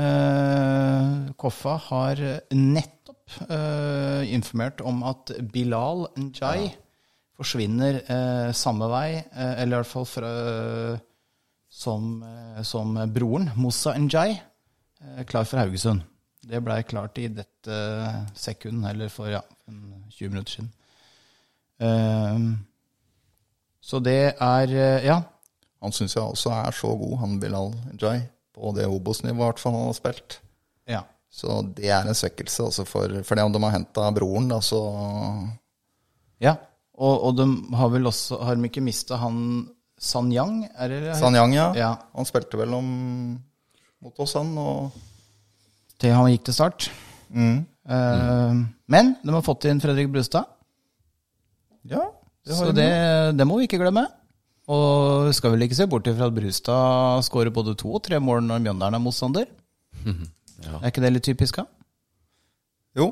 Eh, Koffa har nettopp eh, informert om at Bilal Njay forsvinner eh, samme vei, eh, eller i hvert fall fra, som, som broren, Moussa Njay, klar for Haugesund. Det blei klart i dette sekund, eller for ja, 20 minutter siden. Eh, så det er eh, Ja. Han syns jeg også er så god, han Bilal Jai, på det Obos-nivået hvert fall han har spilt. ja. Så det er en svekkelse altså for, for det om de har henta broren, da, så Ja, og, og de har vel også Har de ikke mista han Sanyang? Er det Sanyang, ja. Ja. Han spilte vel om mot oss, han. Og Til han gikk til start? Eh, men de har fått inn Fredrik Brustad, Ja, det har så det, det må vi ikke glemme. Og vi skal vel ikke se bort ifra at Brustad skårer både to og tre mål når Mjøndalen er motstander. Er ikke det litt typisk? da? Jo,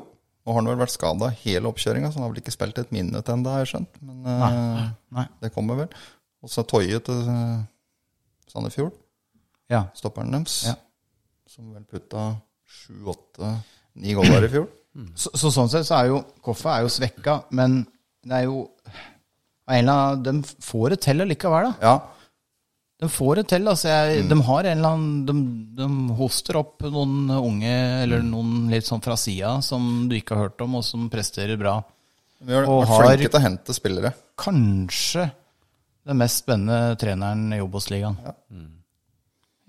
og har han vel vært skada hele oppkjøringa, så han har vel ikke spilt et minutt ennå, har jeg skjønt. Men eh, Nei. det kommer vel. Og så Toje til eh, Sandefjord, Ja. stopperen deres, Ja. som vel putta sju, åtte, ni goller i fjor. Så, så sånn sett så er jo Koffa er jo svekka, men det er jo av De får det til allikevel, da. Ja, De får det til. altså jeg, De har en eller annen de, de hoster opp noen unge, eller noen litt sånn fra sida, som du ikke har hørt om, og som presterer bra. vi har vært flinke til å hente spillere. Kanskje den mest spennende treneren i Obos-ligaen.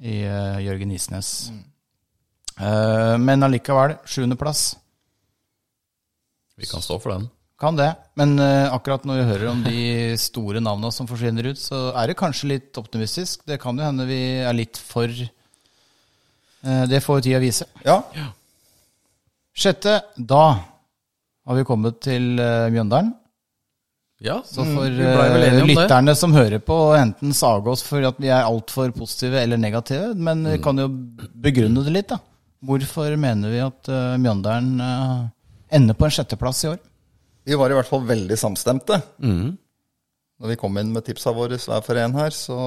I uh, Jørgen Isnes. Eh, men allikevel, sjuendeplass. Vi kan stå for den. Kan det. Men eh, akkurat når vi hører om de store navna som forsvinner ut, så er det kanskje litt optimistisk. Det kan jo hende vi er litt for eh, Det får jo tida vise. Ja, Sjette, da har vi kommet til Mjøndalen. Ja, Så for eh, om det. lytterne som hører på, enten sage oss for at vi er altfor positive eller negative, men Mm. vi kan jo begrunne det litt, da. Hvorfor mener vi at uh, Mjøndalen uh, ender på en sjetteplass i år? vi var i hvert fall veldig samstemte. Mm. Når vi kom inn med tipsa våre hver for en her, så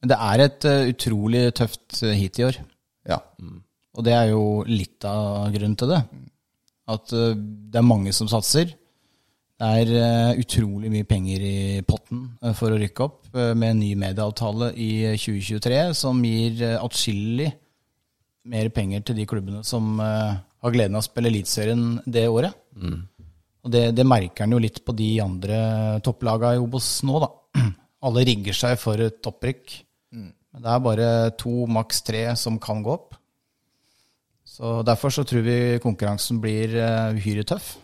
Men Det er et uh, utrolig tøft hit i år. ja. Og det er jo litt av grunnen til det. At eh, det er mange som satser. Det er utrolig mye penger i potten for å rykke opp, med en ny medieavtale i eh, 2023 som gir uh, atskillig mer penger til de klubbene som uh, har gleden av å spille Eliteserien det året. Og det, det merker en jo litt på de andre topplaga i Obos nå, da. Alle rigger seg for et opprykk. Men det er bare to, maks tre som kan gå opp. Så Derfor så tror vi konkurransen blir uh, uhyre tøff.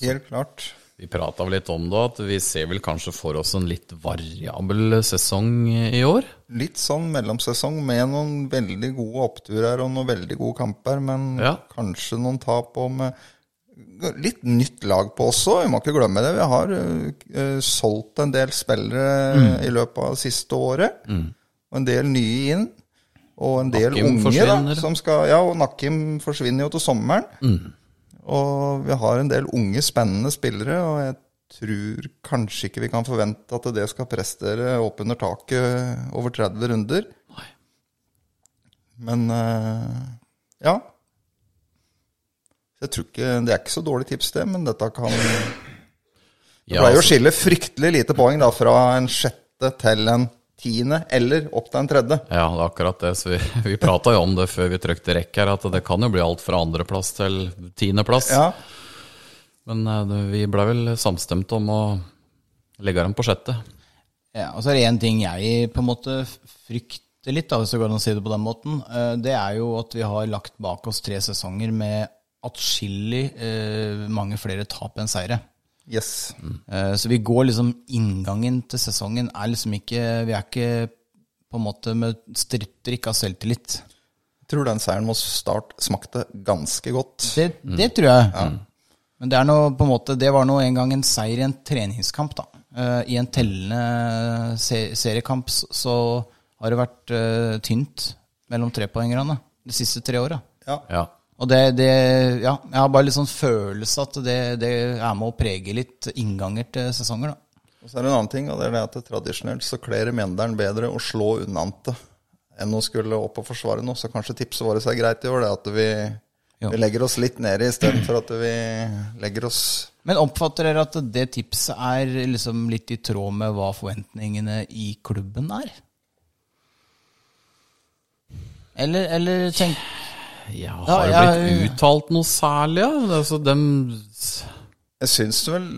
Helt klart. Vi prata litt om det, at vi ser vel kanskje for oss en litt variabel sesong i år. Litt sånn mellomsesong med noen veldig gode oppturer og noen veldig gode kamper, men Ja. kanskje noen tap og med litt nytt lag på også. Vi må ikke glemme det. Vi har øh, solgt en del spillere i løpet av siste året. Og en del nye inn. Og en del Nakim unge, da. Som skal, ja, og Nakim forsvinner jo til sommeren. Og vi har en del unge, spennende spillere, og jeg tror kanskje ikke vi kan forvente at det skal prestere opp under taket over 30 runder. Men eh, ja. Jeg tror ikke, Det er ikke så dårlig tips, det, men dette kan Det Ja, pleier å altså, skille fryktelig lite poeng da, fra en sjette til en tiende, eller opp til en tredje. ja, det er akkurat det. Så vi, vi prata jo om det før vi trykte rekk her, at det kan jo bli alt fra andreplass til tiendeplass. Ja, Men eh, vi ble vel samstemte om å legge dem på sjette. Ja, og så er det én ting jeg på en måte frykter litt, da, hvis det går an å si det på den måten. Eh, Det er jo at vi har lagt bak oss tre sesonger med atskillig eh, mange flere tap enn seire. Yes. Eh, Så vi går liksom Inngangen til sesongen er liksom ikke Vi er ikke på en måte med strittrykk av selvtillit. Jeg tror den seieren mot Start smakte ganske godt. Det, det tror jeg. Men det, er noe, på en måte, det var nå en gang en seier i en treningskamp. da. Eh, I en tellende se seriekamp så, så har det vært eh, tynt mellom trepoengerne de siste tre åra. Ja. Ja. Og det, det Ja, jeg har bare litt sånn følelse at det, det er med å prege litt innganger til sesonger, da. Og så er det en annen ting, og det er det at tradisjonelt så kler Mjendalen bedre å slå unnante enn å skulle opp og forsvare noe. Så kanskje tipset vårt er greit i år, det at vi, vi legger oss litt nede istedenfor at vi legger oss Men oppfatter dere at det tipset er liksom litt i tråd med hva forventningene i klubben er? Eller, eller tenk Ja, Ja, har det blitt uttalt noe særlig? Ja? Altså, dem Jeg syns vel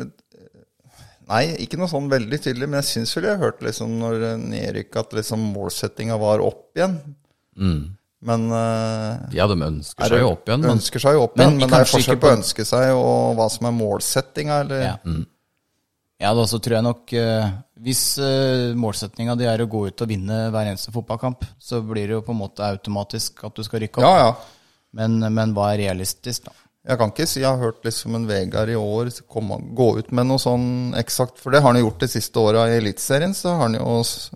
Nei, ikke noe sånn veldig tydelig, men jeg syns vel jeg hørte liksom når nedrykk at liksom målsettinga var opp igjen. Men eh, Ja, de ønsker er seg jo opp igjen, men Ønsker seg jo opp igjen, men det er forskjell på å ønske seg og hva som er målsettinga, eller Ja. Ja, da så tror jeg nok eh, Hvis uh, målsettinga di er å gå ut og vinne hver eneste fotballkamp, så blir det jo på en måte automatisk at du skal rykke opp. Ja, ja. Men, men hva er realistisk, da? Jeg kan ikke si jeg har hørt liksom en Vegard i år komme, gå ut med noe sånn eksakt, for det har han jo gjort de siste åra i Eliteserien. Så har han jo s-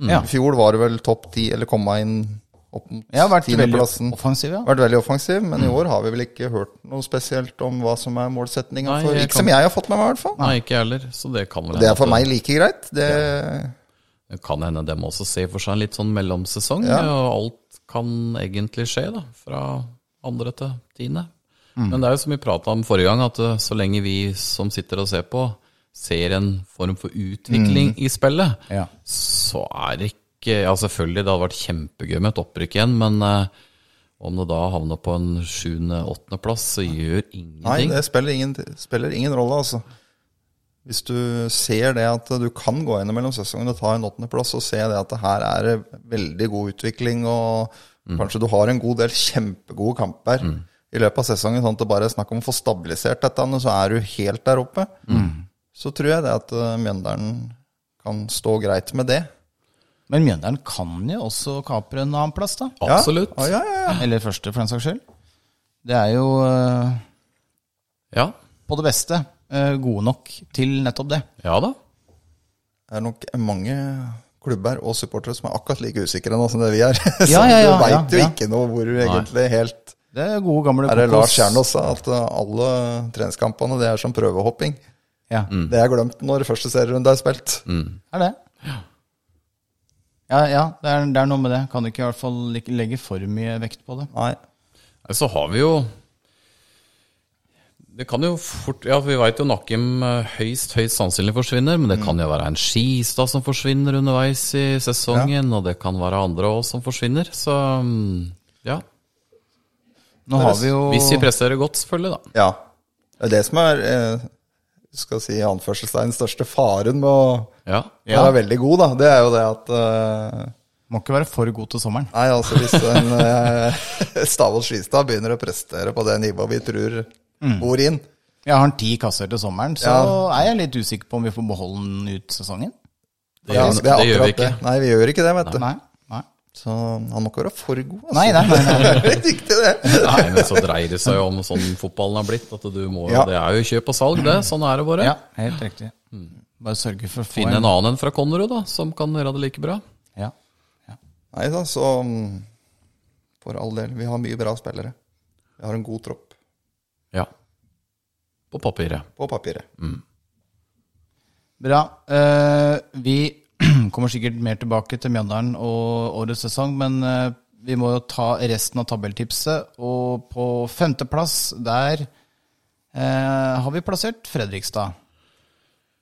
Ja. I fjor var det vel topp ti, eller komma inn opp mot har vært tiendeplassen. offensiv, ja. Vært veldig offensiv, men i år har vi vel ikke hørt noe spesielt om hva som er målsettinga for Ikke kan- som jeg har fått med meg, i hvert fall. Nei, ikke jeg heller. Så det kan vel Det er for meg like greit. Det, Det kan hende dem også ser for seg en litt sånn mellomsesong. Ja. Og alt kan egentlig skje, da. Fra andre til tiende. Men det er jo som vi prata om forrige gang, at eh, så lenge vi som sitter og ser på, ser en form for utvikling i spillet, Ja. så er det ikke Ja, selvfølgelig, det hadde vært kjempegøy med et opprykk igjen, men eh, om det da havner på en sjuende-åttendeplass, så gjør ingenting. nei, det spiller ingen, spiller ingen rolle, altså. Hvis du ser det at du kan gå inn mellom sesongene og ta en åttendeplass, og se det at det her er veldig god utvikling, og kanskje du har en god del kjempegode kamper i løpet av sesongen, sånn at det bare er snakk om å få stabilisert dette, og så er du helt der oppe, så tror jeg det at eh, Mjøndalen kan stå greit med det. Men Mjøndalen kan jo også kapre en annen plass, da. Ja. Absolutt. Ja, ja, ja, ja. Eller første, for den saks skyld. Det er jo uh, Ja. på det beste gode nok til nettopp det. Ja da. Det er nok mange klubber og supportere som er akkurat like usikre nå som det vi er. Så Ja, ja, ja, du veit ja, jo ikke noe hvor du egentlig helt Det er gode, gamle Er det kokos. Lars Kjernås sa at uh, alle treningskampene det er som prøvehopping? Ja, Det er glemt når første serierunde er spilt. er det. Ja, ja det, er, det er noe med det. Kan du ikke i hvert fall legge for mye vekt på det. Nei. Så har vi jo Det kan jo fort Ja, vi veit jo Nakkim eh, høyst, høyst sannsynlig forsvinner, men det kan jo være en Skistad som forsvinner underveis i sesongen, og det kan være andre òg som forsvinner, så mm, ja. Nå har vi jo Hvis vi presterer godt, selvfølgelig, da. Ja. Det er det som er eh, skal si anførselstegn største faren med å Ja. være veldig god, da. Det er jo det at eh, Må ikke være for god til sommeren. Nei, altså hvis en eh, Stavås Skistad begynner å prestere på det nivået vi tror bor inn Jeg har han ti kasser til sommeren, så Ja. er jeg litt usikker på om vi får beholde den ut sesongen. Det, ja, det, det gjør vi ikke. det. Nei, vi gjør ikke det, vet du. Nei. nei. Så han må ikke være for god, altså. Nei, nei, nei, nei. Det riktig, det. Nei, men så dreier det seg jo om sånn fotballen har blitt, at du må Ja. Det er jo kjøp og salg, det. Sånn er det bare. Ja, helt riktig. Bare sørge for å få Finne en annen enn fra Konro da, som kan gjøre det like bra. Ja. ja. Nei da, så mm, for all del. Vi har mye bra spillere. Vi har en god tropp Ja. På papiret. på papiret. Bra. Eh, vi kommer sikkert mer tilbake til Mjøndalen og årets sesong, men eh, vi må jo ta resten av tabelltipset. Og på femteplass, der eh, har vi plassert Fredrikstad.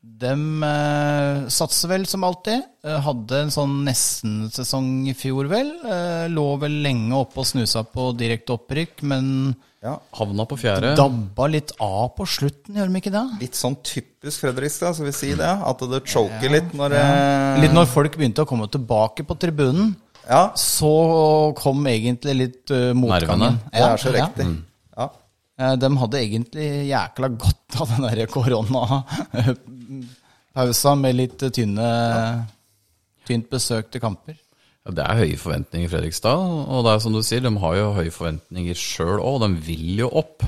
De eh, satser vel som alltid. Eh, hadde en sånn nesten-sesong i fjor, vel. Eh, lå vel lenge oppe og snusa på direkte opprykk, men Ja, Havna på fjerde. dabba litt av på slutten, gjør de ikke det? Litt sånn typisk Fredrikstad, skal vi si det? At det choker litt når eh, Litt når folk begynte å komme tilbake på tribunen, Ja, så kom egentlig litt uh, motgangen. Nervene. det er så riktig. Ja. Eh, De hadde egentlig jækla godt av den derre koronapausa med litt tynne, tynt besøkte kamper. Ja, det er høye forventninger i Fredrikstad, og det er som du sier, de har jo høye forventninger sjøl òg. De vil jo opp.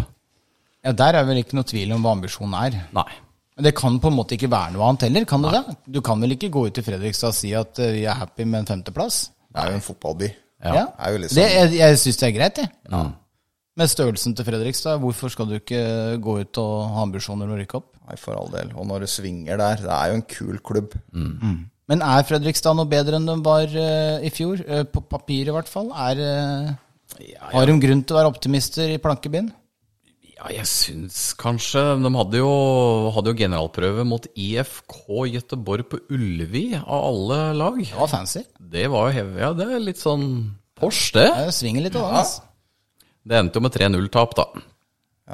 Ja, Der er vel ikke noe tvil om hva ambisjonen er. Nei. Men det kan på en måte ikke være noe annet heller, kan det det? Du kan vel ikke gå ut til Fredrikstad og si at eh, vi er happy med en femteplass? Det er jo en fotballby. Ja. Det er jo liksom det, jeg jeg syns det er greit, jeg. Med størrelsen til Fredrikstad, hvorfor skal du ikke gå ut og ha ambisjoner om å rykke opp? Nei, for all del. Og når det svinger der, det er jo en kul klubb. Men er Fredrikstad noe bedre enn de var uh, i fjor? Uh, på papir i hvert fall. Er, eh, Har de grunn til å være optimister i plankebind? Ja, jeg syns kanskje De hadde jo, hadde jo generalprøve mot IFK Gøteborg på Ullevi, av alle lag. Det var fancy. Det var jo hev- Ja, det er litt sånn Porsche, det. Det svinger litt. av Altså. Det endte jo med 3-0-tap, da.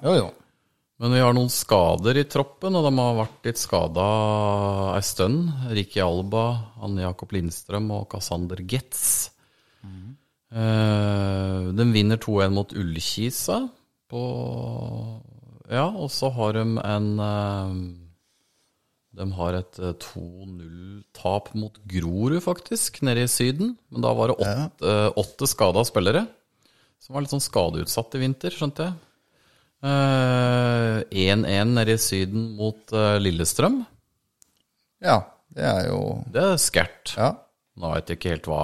Jo, jo. Men vi har noen skader i troppen, og de har vært litt skada ei stund. Ricky Alba, Anne Jakob Lindstrøm og Cassander Getz. Eh, de vinner 2-1 mot Ullkisa på Ja, og så har de en eh, De har et eh, 2-0-tap mot Grorud, faktisk, nede i Syden. Men da var det åtte, eh, åtte skada spillere, som var litt sånn skadeutsatt i vinter, skjønte jeg. Eh, 1-1 nede i Syden mot eh, Lillestrøm. Ja, det er jo Det er skært. Ja. Nå vet jeg ikke helt hva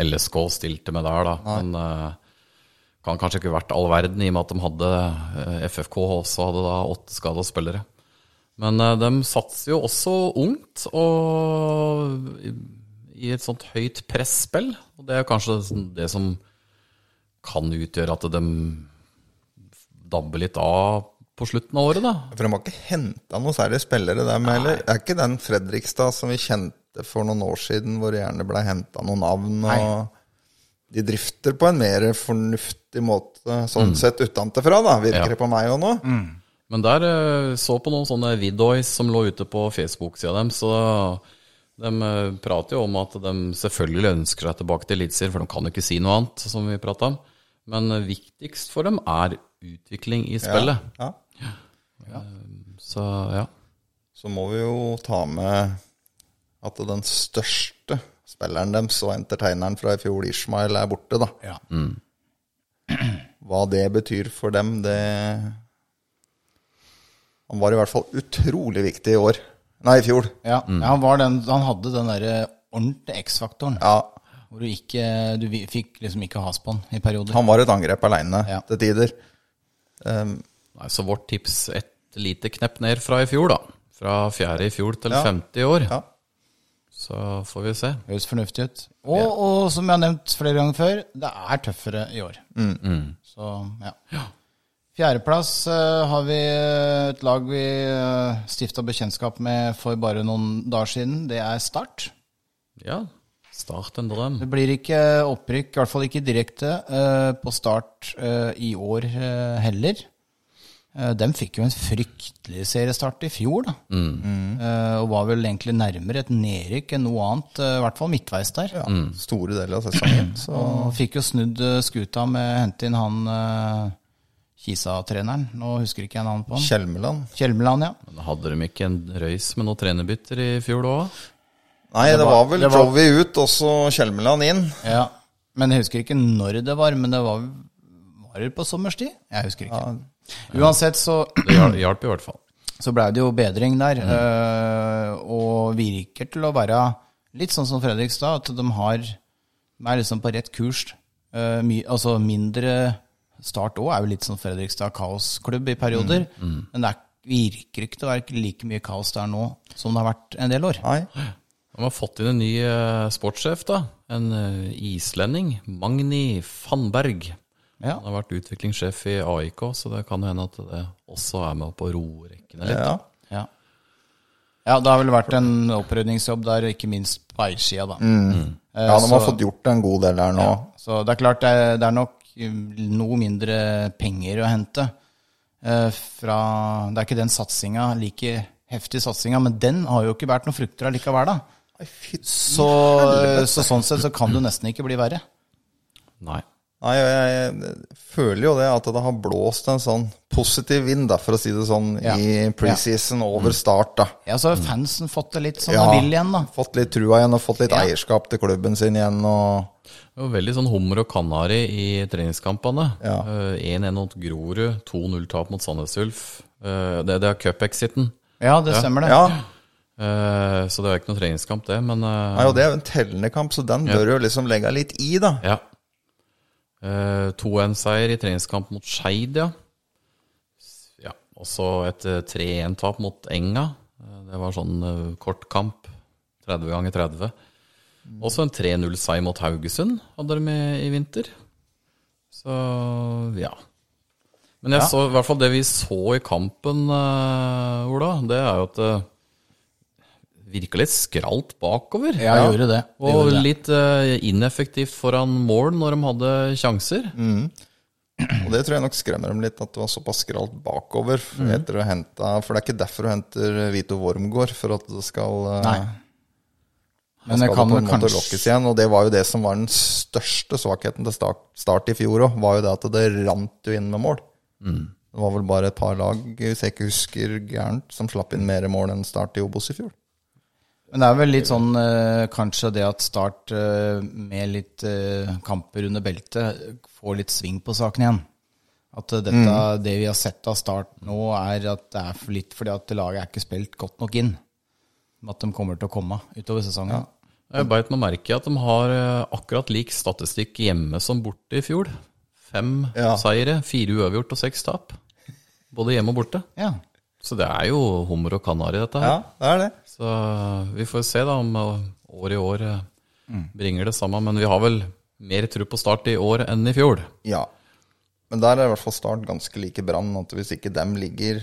LSK stilte med der, da. Men eh, kan kanskje ikke vært all verden, i og med at de hadde eh, FFK også hadde da åtte skada spillere. Men eh, de satser jo også ungt, og i, i et sånt høyt presspill. Og det er kanskje det som kan utgjøre at de dabber litt av på slutten av året, da. For de har ikke henta noe særlig spillere, dem heller. Er ikke den Fredrikstad som vi kjente for noen år siden, hvor det gjerne ble henta noen navn. og De drifter på en mer fornuftig måte, sånn sett utenfra, virker Ja. det på meg òg nå. Men der eh, så på noen sånne videoer som lå ute på Facebook-sida dem, så de eh, prater jo om at de selvfølgelig ønsker seg tilbake til Eliteserien, for de kan jo ikke si noe annet, som vi prata om. Men eh, viktigst for dem er utvikling i spillet. Ja. Så ja. Så må vi jo ta med at den største spilleren deres og entertaineren fra i fjor, Ishmael, er borte, da. Ja. Hva det betyr for dem, det Han var i hvert fall utrolig viktig i år. Nei, i fjor. Ja, ja, han, var den, han hadde den derre ordentlige X-faktoren. Ja, Hvor du ikke Du fikk liksom ikke has på han i perioder. han var et angrep aleine Ja. til tider. Um, Nei, så vårt tips et lite knepp ned fra i fjor, da. Fra fjerde i fjor til Ja. femte i år. ja. Så får vi se. Høres fornuftig ut. Og, og som jeg har nevnt flere ganger før, det er tøffere i år. Så ja. Fjerdeplass uh, har vi et lag vi uh, stifta bekjentskap med for bare noen dager siden. Det er Start. Ja, start en drøm. Det blir ikke opprykk, i hvert fall ikke direkte, eh, på Start eh, i år eh, heller. Uh, de fikk jo en fryktelig seriestart i fjor, da. Eh, og var vel egentlig nærmere et nedrykk enn noe annet, i hvert fall midtveis der. ja. Store deler av sesongen. Så Og fikk jo snudd skuta med å hente inn han uh, Kisa-treneren. Nå husker ikke jeg navnet på han. Kjelmeland Kjelmeland, ja. Men hadde de ikke en røys med noen trenerbytter i fjor òg? Nei, det, var- var vel det var- Jovi ut, og så Kjelmeland inn. ja. Men jeg husker ikke når det var, men det var, var det på sommerstid? Jeg husker ikke. Uansett så Det hjal- hjalp i hvert fall. så blei det jo bedring der. eh, og virker til å være litt sånn som Fredrikstad, at de har de er liksom på rett kurs. Uh, my, altså mindre Start òg er jo litt sånn Fredrikstad kaosklubb i perioder. Men det er, virker ikke til å være like mye kaos der nå som det har vært en del år. Nei. De har fått inn en ny eh, sportssjef, da. En eh, islending. Magni Fannberg. Ja. Han har vært utviklingssjef i AIK, så det kan hende at det også er med på rorekkene litt. Ja. Ja. ja, det har vel vært en opprydningsjobb der, ikke minst på eiersida, da. Eh, ja, de har så- fått gjort en god del der nå. Så det er klart det er, det er nok um, noe mindre penger å hente. eh, fra, det er ikke den satsinga, like heftig satsinga, men den har jo ikke vært noen frukter allikevel, da. Så, så sånn sett så kan du nesten ikke bli verre. Nei. Nei, jeg, jeg føler jo det at det har blåst en sånn positiv vind, da, for å si det sånn, Ja. i preseason over start. da. Ja, så har fansen fått det litt som Ja. de vil igjen, da. Fått litt trua igjen, og fått litt Ja. eierskap til klubben sin igjen. og... Det var veldig sånn hummer og kanari i treningskampene. Ja. Eh, 1-1 mot Grorud, 2-0-tap mot Sandnes Ulf. Eh, det, det er cup-exiten. Ja, det stemmer det. Ja, Eh, så det er ikke noe treningskamp, det. Men uh, Nei, og det er jo en tellende kamp, så den bør jo liksom legge litt i, da. ja. Uh, 2-1-seier i treningskamp mot Skeid, ja. ja. Og så et eh, 3-1-tap mot Enga. Eh, det var sånn eh, kort kamp. 30 ganger 30. Også en 3-0-seier mot Haugesund hadde de med i vinter. Så ja. Men jeg Ja. så i hvert fall det vi så i kampen, eh, Ola, det er jo at virka litt skralt bakover. Ja, ja. gjorde det. Det Og gjorde det. litt uh, ineffektivt foran mål når de hadde sjanser. Og det tror jeg nok skremmer dem litt, at det var såpass skralt bakover. Mm. etter å hente, For det er ikke derfor du henter Vito Wormgård, for at det skal eh, Nei. Men det kan på en måte lokkes igjen. Og det var jo det som var den største svakheten til start, start i fjor òg, var jo det at det rant jo inn med mål. Mm. Det var vel bare et par lag, hvis jeg ikke husker gærent, som slapp inn mer mål enn Start i Obos i fjor. Men det er vel litt sånn eh, kanskje det at Start eh, med litt eh, kamper under beltet får litt sving på saken igjen. At dette, det vi har sett av Start nå, er at det er for litt fordi at laget er ikke spilt godt nok inn. At de kommer til å komme utover sesongen. Jeg beit meg merke i at de har akkurat lik statistikk hjemme som borte i fjor. Fem Ja. seire, fire uavgjort og seks tap. Både hjemme og borte. Ja. Så det er jo hummer og kanari, dette her. Ja, det er det. Så vi får se da om eh, år i år eh, bringer det samme. Men vi har vel mer tro på start i år enn i fjor. Ja. Men der er i hvert fall Start ganske like Brann. At hvis ikke dem ligger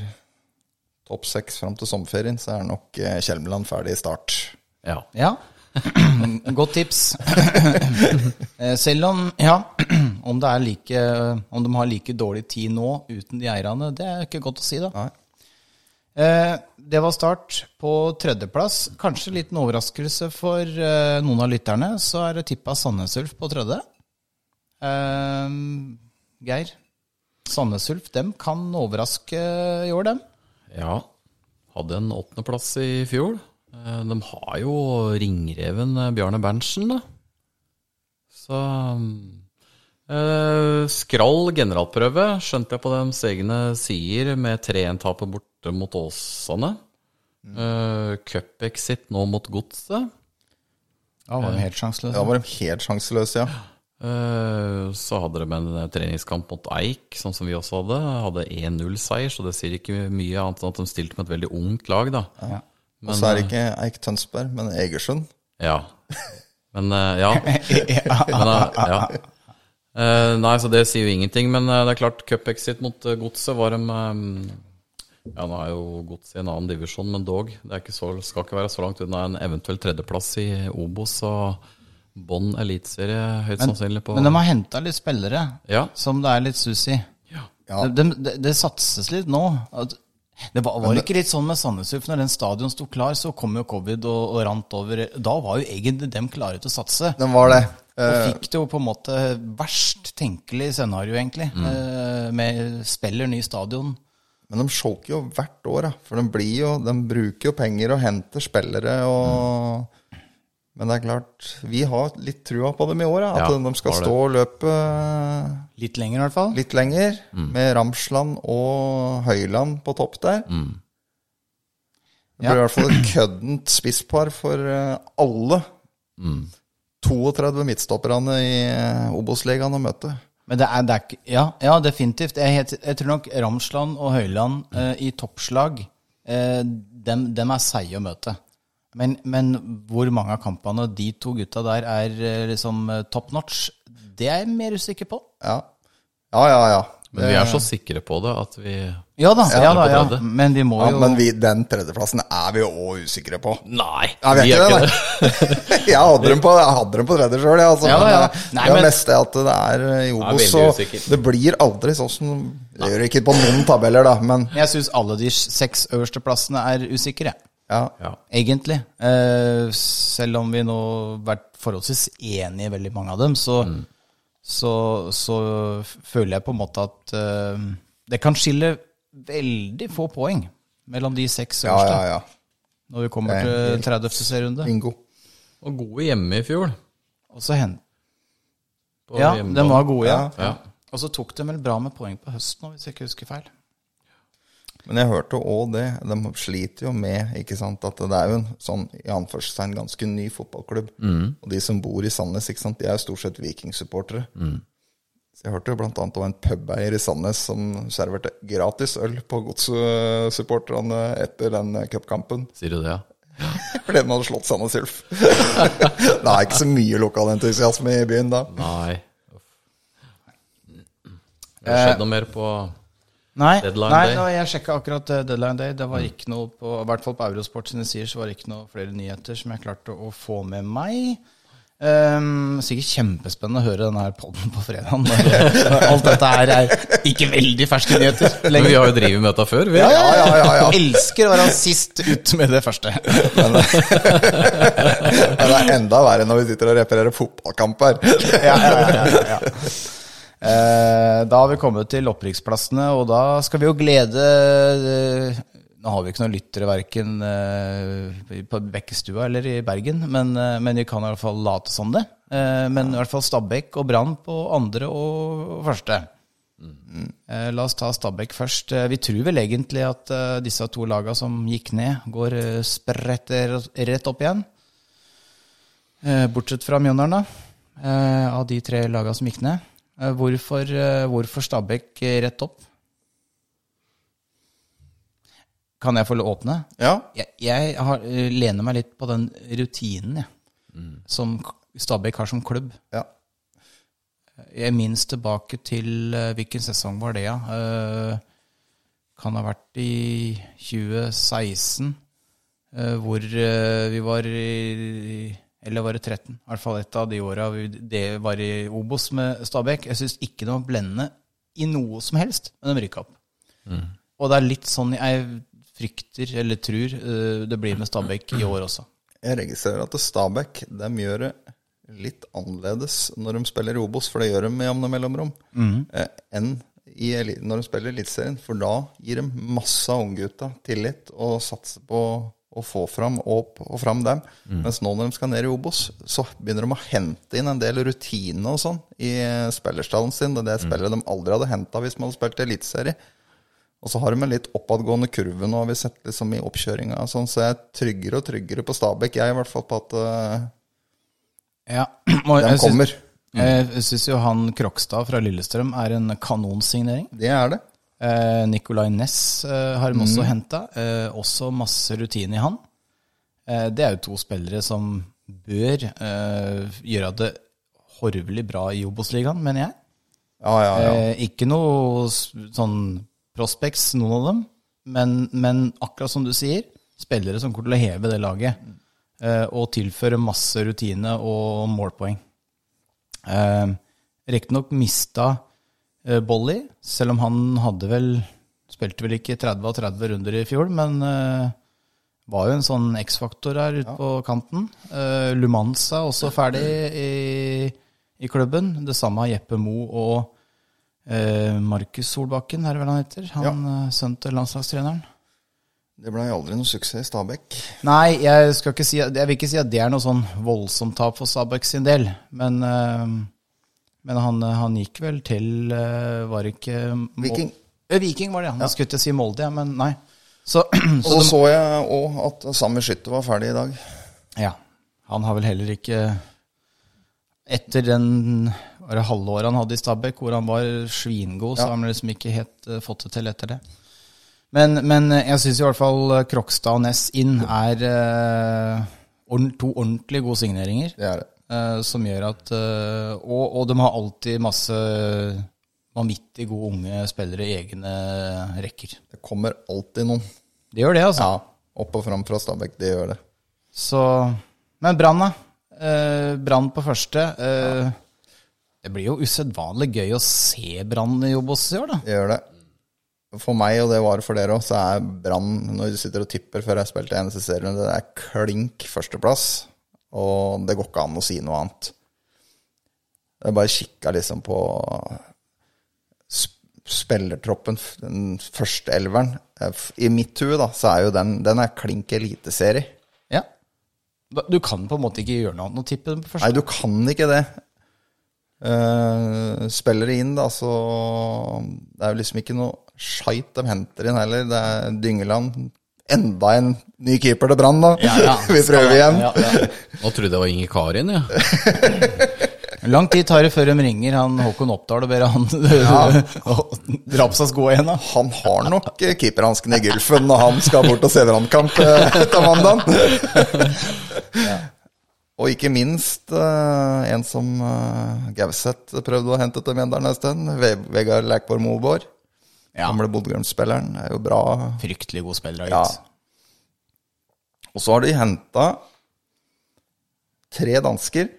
topp seks fram til sommerferien, så er nok eh, Kjelmeland ferdig i start. Ja. Ja. Godt tips. Eh, Selv om, ja, om, det er like, om de har like dårlig tid nå uten de eierne, det er ikke godt å si, da. Nei. Eh, Det var start på tredjeplass. Kanskje en liten overraskelse for eh, noen av lytterne, så er det tippa Sandnes Ulf på tredje. Eh, Geir, Sandnes Ulf, dem kan overraske i år, dem. ja. Hadde en åttendeplass i fjor. De har jo ringreven Bjarne Berntsen, da. Så eh, Skrall generalprøve skjønte jeg på deres egne sider med 3-1-tapet borte mot Åsane. Eh, Cup-exit nå mot Godset. Ja, var de helt sjanseløse? Ja, var de helt sjanseløse, ja. Uh, Så hadde de en eh, treningskamp mot Eik, sånn som vi også hadde. Hadde 1-0-seier, så det sier ikke mye annet enn at de stilte med et veldig ungt lag, da. Ja. Og så er det ikke Eik Tønsberg, men Egersund. Ja. Men ja. Men, ja. Uh, nei, så det sier jo ingenting. Men det er klart, cup-exit mot Godset var de eh, Ja, nå er jo Godset i en annen divisjon, men dog. Det er ikke så, skal ikke være så langt unna en eventuell tredjeplass i Obos og bånn eliteserie, høyst sannsynlig på Men de har henta litt spillere Ja. som det er litt sus i. Ja. Det Det, de, de satses litt nå. Det var, var ikke litt sånn med Sandnes Ulf, når den stadion sto klar, så kom jo covid og, og rant over. Da var jo egentlig dem klare til å satse. Den var det. Og Eh, fikk det jo på en måte verst tenkelig scenario, egentlig. Mm. Med spiller ny stadion. Men de sjoker jo hvert år, da. For de, blir jo, de bruker jo penger og henter spillere og Men det er klart, vi har litt trua på dem i år, da. At Ja, de skal stå og løpe eh, Litt lenger, i hvert fall. litt lenger. Med Ramsland og Høyland på topp der. Det blir i hvert fall et køddent spisspar for alle alle. 32 midtstopperne i eh, Obos-ligaen å møte. Men det er, det er ja, ja, definitivt. Jeg, heter, jeg tror nok Ramsland og Høyland eh, i toppslag, eh, dem, dem er seige å møte. Men, men hvor mange av kampene de to gutta der er eh, liksom eh, top notch, det er jeg mer usikker på. Ja, ja, ja. ja. Men vi er så sikre på det at vi Ja da, ja, da, ja. men vi må jo ja men vi, den tredjeplassen er vi jo òg usikre på. Nei, Jeg vi er ikke ikke det, det. jeg hadde dem på, jeg hadde dem på tredje sjøl, altså. Ja, da, ja. eh, Nei, det er men- mest det at det er eh, i er Obos, så det blir aldri sånn som Det gjør ikke på noen tabeller, da, men Jeg syns alle de seks øverste plassene er usikre. ja. Ja. Egentlig. Eh, selv om vi nå har vært forholdsvis enige i veldig mange av dem, så, så, så føler jeg på en måte at uh, det kan skille veldig få poeng mellom de seks Ja, øverste ja, ja. når vi kommer er til 30. serierunde. Bingo. Og gode hjemme i fjor. Og så hen... på Ja, hjemmebane. de var gode, ja. Ja. Og så tok de vel bra med poeng på høsten, hvis jeg ikke husker feil. Men jeg hørte òg det. De sliter jo med ikke sant, at det er jo en sånn i anførselstegn ganske ny fotballklubb. Og de som bor i Sandnes, ikke sant, de er jo stort sett Viking-supportere. Så jeg hørte jo annet om en pubeier i Sandnes som serverte gratis øl på godssupporterne etter den cupkampen. Sier du det, ja? Fordi de hadde slått Sandnes Ulf. det er ikke så mye lokalentusiasme i byen da. Nei. Uff. Det har skjedd noe mer på Nei, Deadline nei day. nå, jeg sjekka akkurat eh, Deadline Day. Det var ikke noe på, I hvert fall på Eurosport sine sider så var det ikke noe flere nyheter som jeg klarte å få med meg. Um, sikkert kjempespennende å høre denne her podden på fredag. Når, når alt dette her er ikke veldig ferske nyheter Men vi har jo drevet med dette før, vi. Ja, ja, ja, ja, ja. Elsker å være sist ut med det første. Men det er enda verre når vi sitter og reparerer fotballkamper. Ja, ja, ja, ja, ja. Da har vi kommet til opprykksplassene, og da skal vi jo glede eh, Nå har vi ikke noen lyttere verken eh, på Bekkestua eller i Bergen, men, eh, men vi kan i hvert fall late som det. Eh, men i hvert fall Stabæk og Brann på andre og første. Eh, La oss ta Stabæk først. Eh, Vi tror vel egentlig at eh, disse to lagene som gikk ned, går eh, spredt rett opp igjen. Eh, Bortsett fra Mjøndalen, da. eh, Av de tre lagene som gikk ned. Eh, Hvorfor, eh, hvorfor Stabæk eh, rett opp? Kan jeg få åpne? Ja, Jeg, jeg har, lener meg litt på den rutinen jeg, som Stabæk har som klubb. ja. Jeg minnes tilbake til Hvilken sesong var det, ja? Kan ha vært i 2016, eh, hvor vi var i Eller var det 13? I hvert fall et av de åra det var i Obos med Stabæk. Jeg syns ikke det var blendende i noe som helst, men de rykka opp. Og det er litt sånn jeg frykter, eller tror, eh, det blir med Stabæk i år også. Jeg registrerer at Stabæk de gjør det litt annerledes når de spiller i Obos, for det gjør de med jevne mellomrom, mm. enn i, når de spiller Eliteserien. For da gir de masse av unggutta tillit og satser på å få fram opp og fram dem. Mens nå når de skal ned i Obos, så begynner de å hente inn en del rutine og sånn i spillerstallen sin. Det er det mm. de aldri hadde henta hvis man hadde spilt Eliteserie. Og så har de en litt oppadgående kurve nå, har vi sett liksom i oppkjøringa. Sånn, så jeg er tryggere og tryggere på Stabæk, jeg i hvert fall på at uh, Ja, og de kommer. Jeg syns jo han Krokstad fra Lillestrøm er en kanonsignering. Det er det. Eh, Nicolay Næss eh, har de også henta. Eh, også masse rutine i han. Eh, det er jo to spillere som bør eh, gjøre det horvelig bra i Obos-ligaen, mener jeg. Ja, ja, ja. Eh, ikke noe sånn prospects, noen av dem, men, men akkurat som du sier, spillere som kommer til å heve det laget. eh, og tilføre masse rutine og målpoeng. Eh, Riktignok mista Bolly, selv om han hadde vel Spilte vel ikke 30 av 30 runder i fjor, men uh, var jo en sånn X-faktor her ute på kanten. Uh, Lumanza også ferdig i, i klubben. Det samme har Jeppe Mo og uh, Markus Solbakken, er det vel han heter? Han ja. Sønnen til landslagstreneren. Det blei aldri noe suksess i Stabæk. Nei, jeg, skal ikke si, jeg vil ikke si at det er noe sånn voldsomt tap for Stabæk sin del. Men, eh, men han, han gikk vel til eh, Var ikke Viking. Eh, Viking var det, ja. Nå skulle til å si Molde, ja, men nei. Så, Og så så så jeg òg at samme Skytte var ferdig i dag. Ja. Han har vel heller ikke Etter den var det halvåret han hadde i Stabæk, hvor han var svingod, så har han liksom ikke helt eh, fått det til etter det. Men, men eh, jeg syns i hvert fall eh, Krokstad og Ness inn er uh, to ordentlig gode signeringer. Det er det. Eh, som gjør at eh, og, og de har alltid masse vanvittig gode unge spillere i egne rekker. Det kommer alltid noen. Det gjør det, altså. Ja, opp og fram fra Stabæk. Det gjør det. Så, men Brann, da. Eh, Brann på første. Eh, Det blir jo usedvanlig gøy å se Brann i Obos i år, da. Det gjør det. For meg, og det var for dere òg, så er Brann, når du sitter og tipper før jeg spilte eneste serien, det er klink førsteplass. Og det går ikke an å si noe annet. Jeg bare kikka liksom på sp- spillertroppen, den første elveren. Eh, I mitt hue, da, så er jo den Den er klink eliteserie. Ja. Du kan på en måte ikke gjøre noe annet enn å tippe den på første. Nei, du kan ikke det. Uh, spillere inn, da, så Det er jo liksom ikke noe skeit de henter inn heller. Det er Dyngeland. Enda en ny keeper til Brann, da. Vi prøver igjen. Ja, ja. Nå trodde jeg det var Inge Karin, ja. Lang tid tar det før de ringer han Håkon Oppdal og ber han dra på seg skoa igjen, da. Han har nok eh, keeperhanskene i gulfen når han skal bort og se Brannkamp etter til mandag. Og ikke minst eh, en som uh, Gauseth prøvde å hente til Mjøndalen en stund. Vegard Lækborg Moborg. Ja. Gamle Bodø-Glimt-spilleren. Er jo bra. Fryktelig god spiller, Ja. Og så har de henta tre dansker.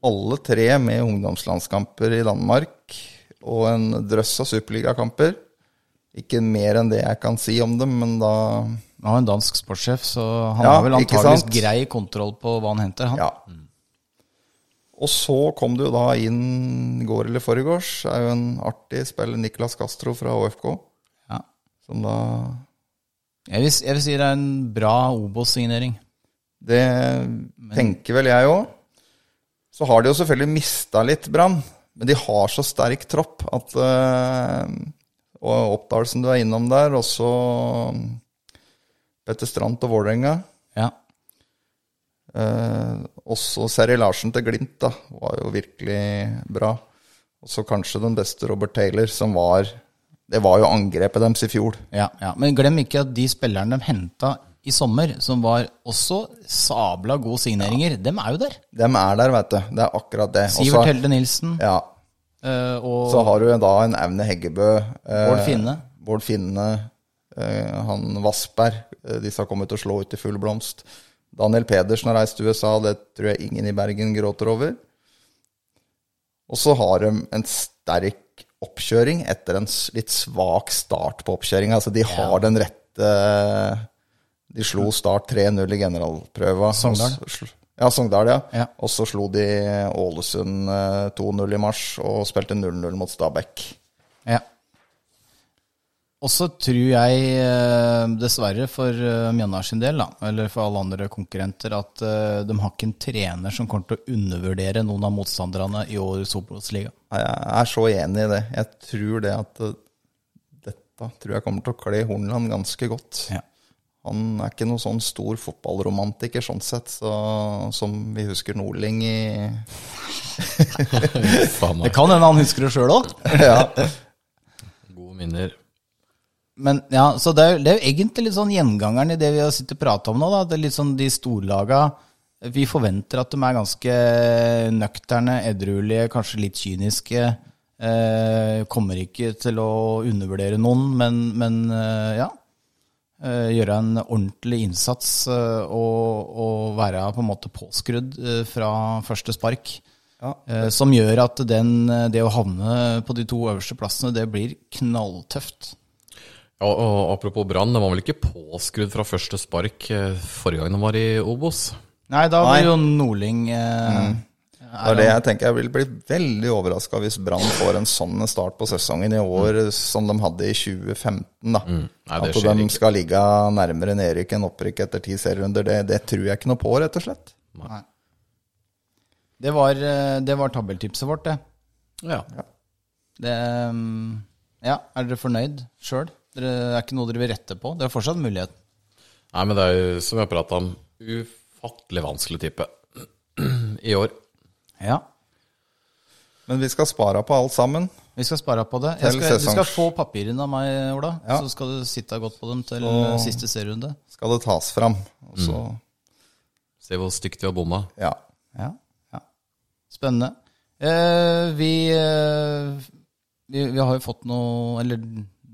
Alle tre med ungdomslandskamper i Danmark. Og en drøss av superligakamper. Ikke mer enn det jeg kan si om dem, men da Han har en dansk sportssjef, så han Ja, har vel antageligvis grei kontroll på hva han henter, han. Ja. Og så kom du da inn i går eller foregårs. er jo en artig spiller, Niklas Castro fra ÅFK, Ja. som da Jeg vil, jeg vil si det er en bra Obos-signering. Det tenker vel jeg òg. Så har de jo selvfølgelig mista litt Brann, men de har så sterk tropp at øh, Og Oppdal, du er innom der, også Petter Strand og Vålerenga. Ja. Eh, også Seri Larsen til Glimt da, var jo virkelig bra. Og så kanskje den beste Robert Taylor, som var Det var jo angrepet deres i fjor. Ja, ja. Men glem ikke at de spillerne de henta i sommer, som var også sabla gode signeringer, dem er jo der. Dem er der, vet du. Det er akkurat det. Sivert Helde Nilsen Ja, eh, og Så har du da en Aune Heggebø. eh, Bård Finne. Bård Finne, eh, han Vassberg. Eh, disse har kommet til å slå ut i full blomst. Daniel Pedersen har reist til USA, det tror jeg ingen i Bergen gråter over. Og så har de en sterk oppkjøring etter en litt svak start på oppkjøringa. Altså, de har den rette De slo Start 3-0 i generalprøva. Sogndal. Ja, Sogndal, ja. Ja. Og så slo de Ålesund eh, 2-0 i mars og spilte 0-0 mot Stabæk. Ja. Og så tror jeg, eh, dessverre for eh, Mjøndalen sin del, da, eller for alle andre konkurrenter, at eh, de har ikke en trener som kommer til å undervurdere noen av motstanderne i årets Obos-liga. Jeg er så enig i det. Jeg tror det at dette tror jeg kommer til å kle Hornland ganske godt. Ja. Han er ikke noen sånn stor fotballromantiker sånn sett, så, som vi husker Nordling i Det kan hende han husker det sjøl òg. Ja, Gode minner. Men ja, så det er, det er jo egentlig litt sånn gjengangeren i det vi har sittet og prata om nå. da, det er litt sånn De storlaga Vi forventer at de er ganske nøkterne, edruelige, kanskje litt kyniske. Eh, kommer ikke til å undervurdere noen, men, men eh, ja. Eh, gjøre en ordentlig innsats eh, og, og være på en måte påskrudd eh, fra første spark. Ja. Eh, som gjør at den, det å havne på de to øverste plassene, det blir knalltøft. Ja, og apropos Brann, det var vel ikke påskrudd fra første spark eh, forrige gang de var i Obos? Nei, da blir jo Nordling eh, det er det jeg tenker. Jeg vil bli veldig overraska hvis Brann får en sånn start på sesongen i år som de hadde i 2015. da. Nei, det At de ikke. skal ligge nærmere nedrykk enn opprykk etter ti serierunder, det, det tror jeg ikke noe på, rett og slett. Det var, eh, det var tabeltipset vårt, det. Ja. det mm, ja, er dere fornøyd sjøl? Det er ikke noe dere vil rette på? Det er fortsatt mulighet. Nei, men det er jo, som vi har prata om, ufattelig vanskelig type i år. Ja, Men vi skal spare på alt sammen. vi skal spare på det. Jeg skal, du skal få papirene av meg, Ola. Ja. Så skal du sitte godt på dem til så siste serierunde. Skal det tas fram. Og så, Se hvor stygt vi har bomma. ja. Ja, ja. Spennende. Eh, vi, eh, vi, vi har jo fått noe Eller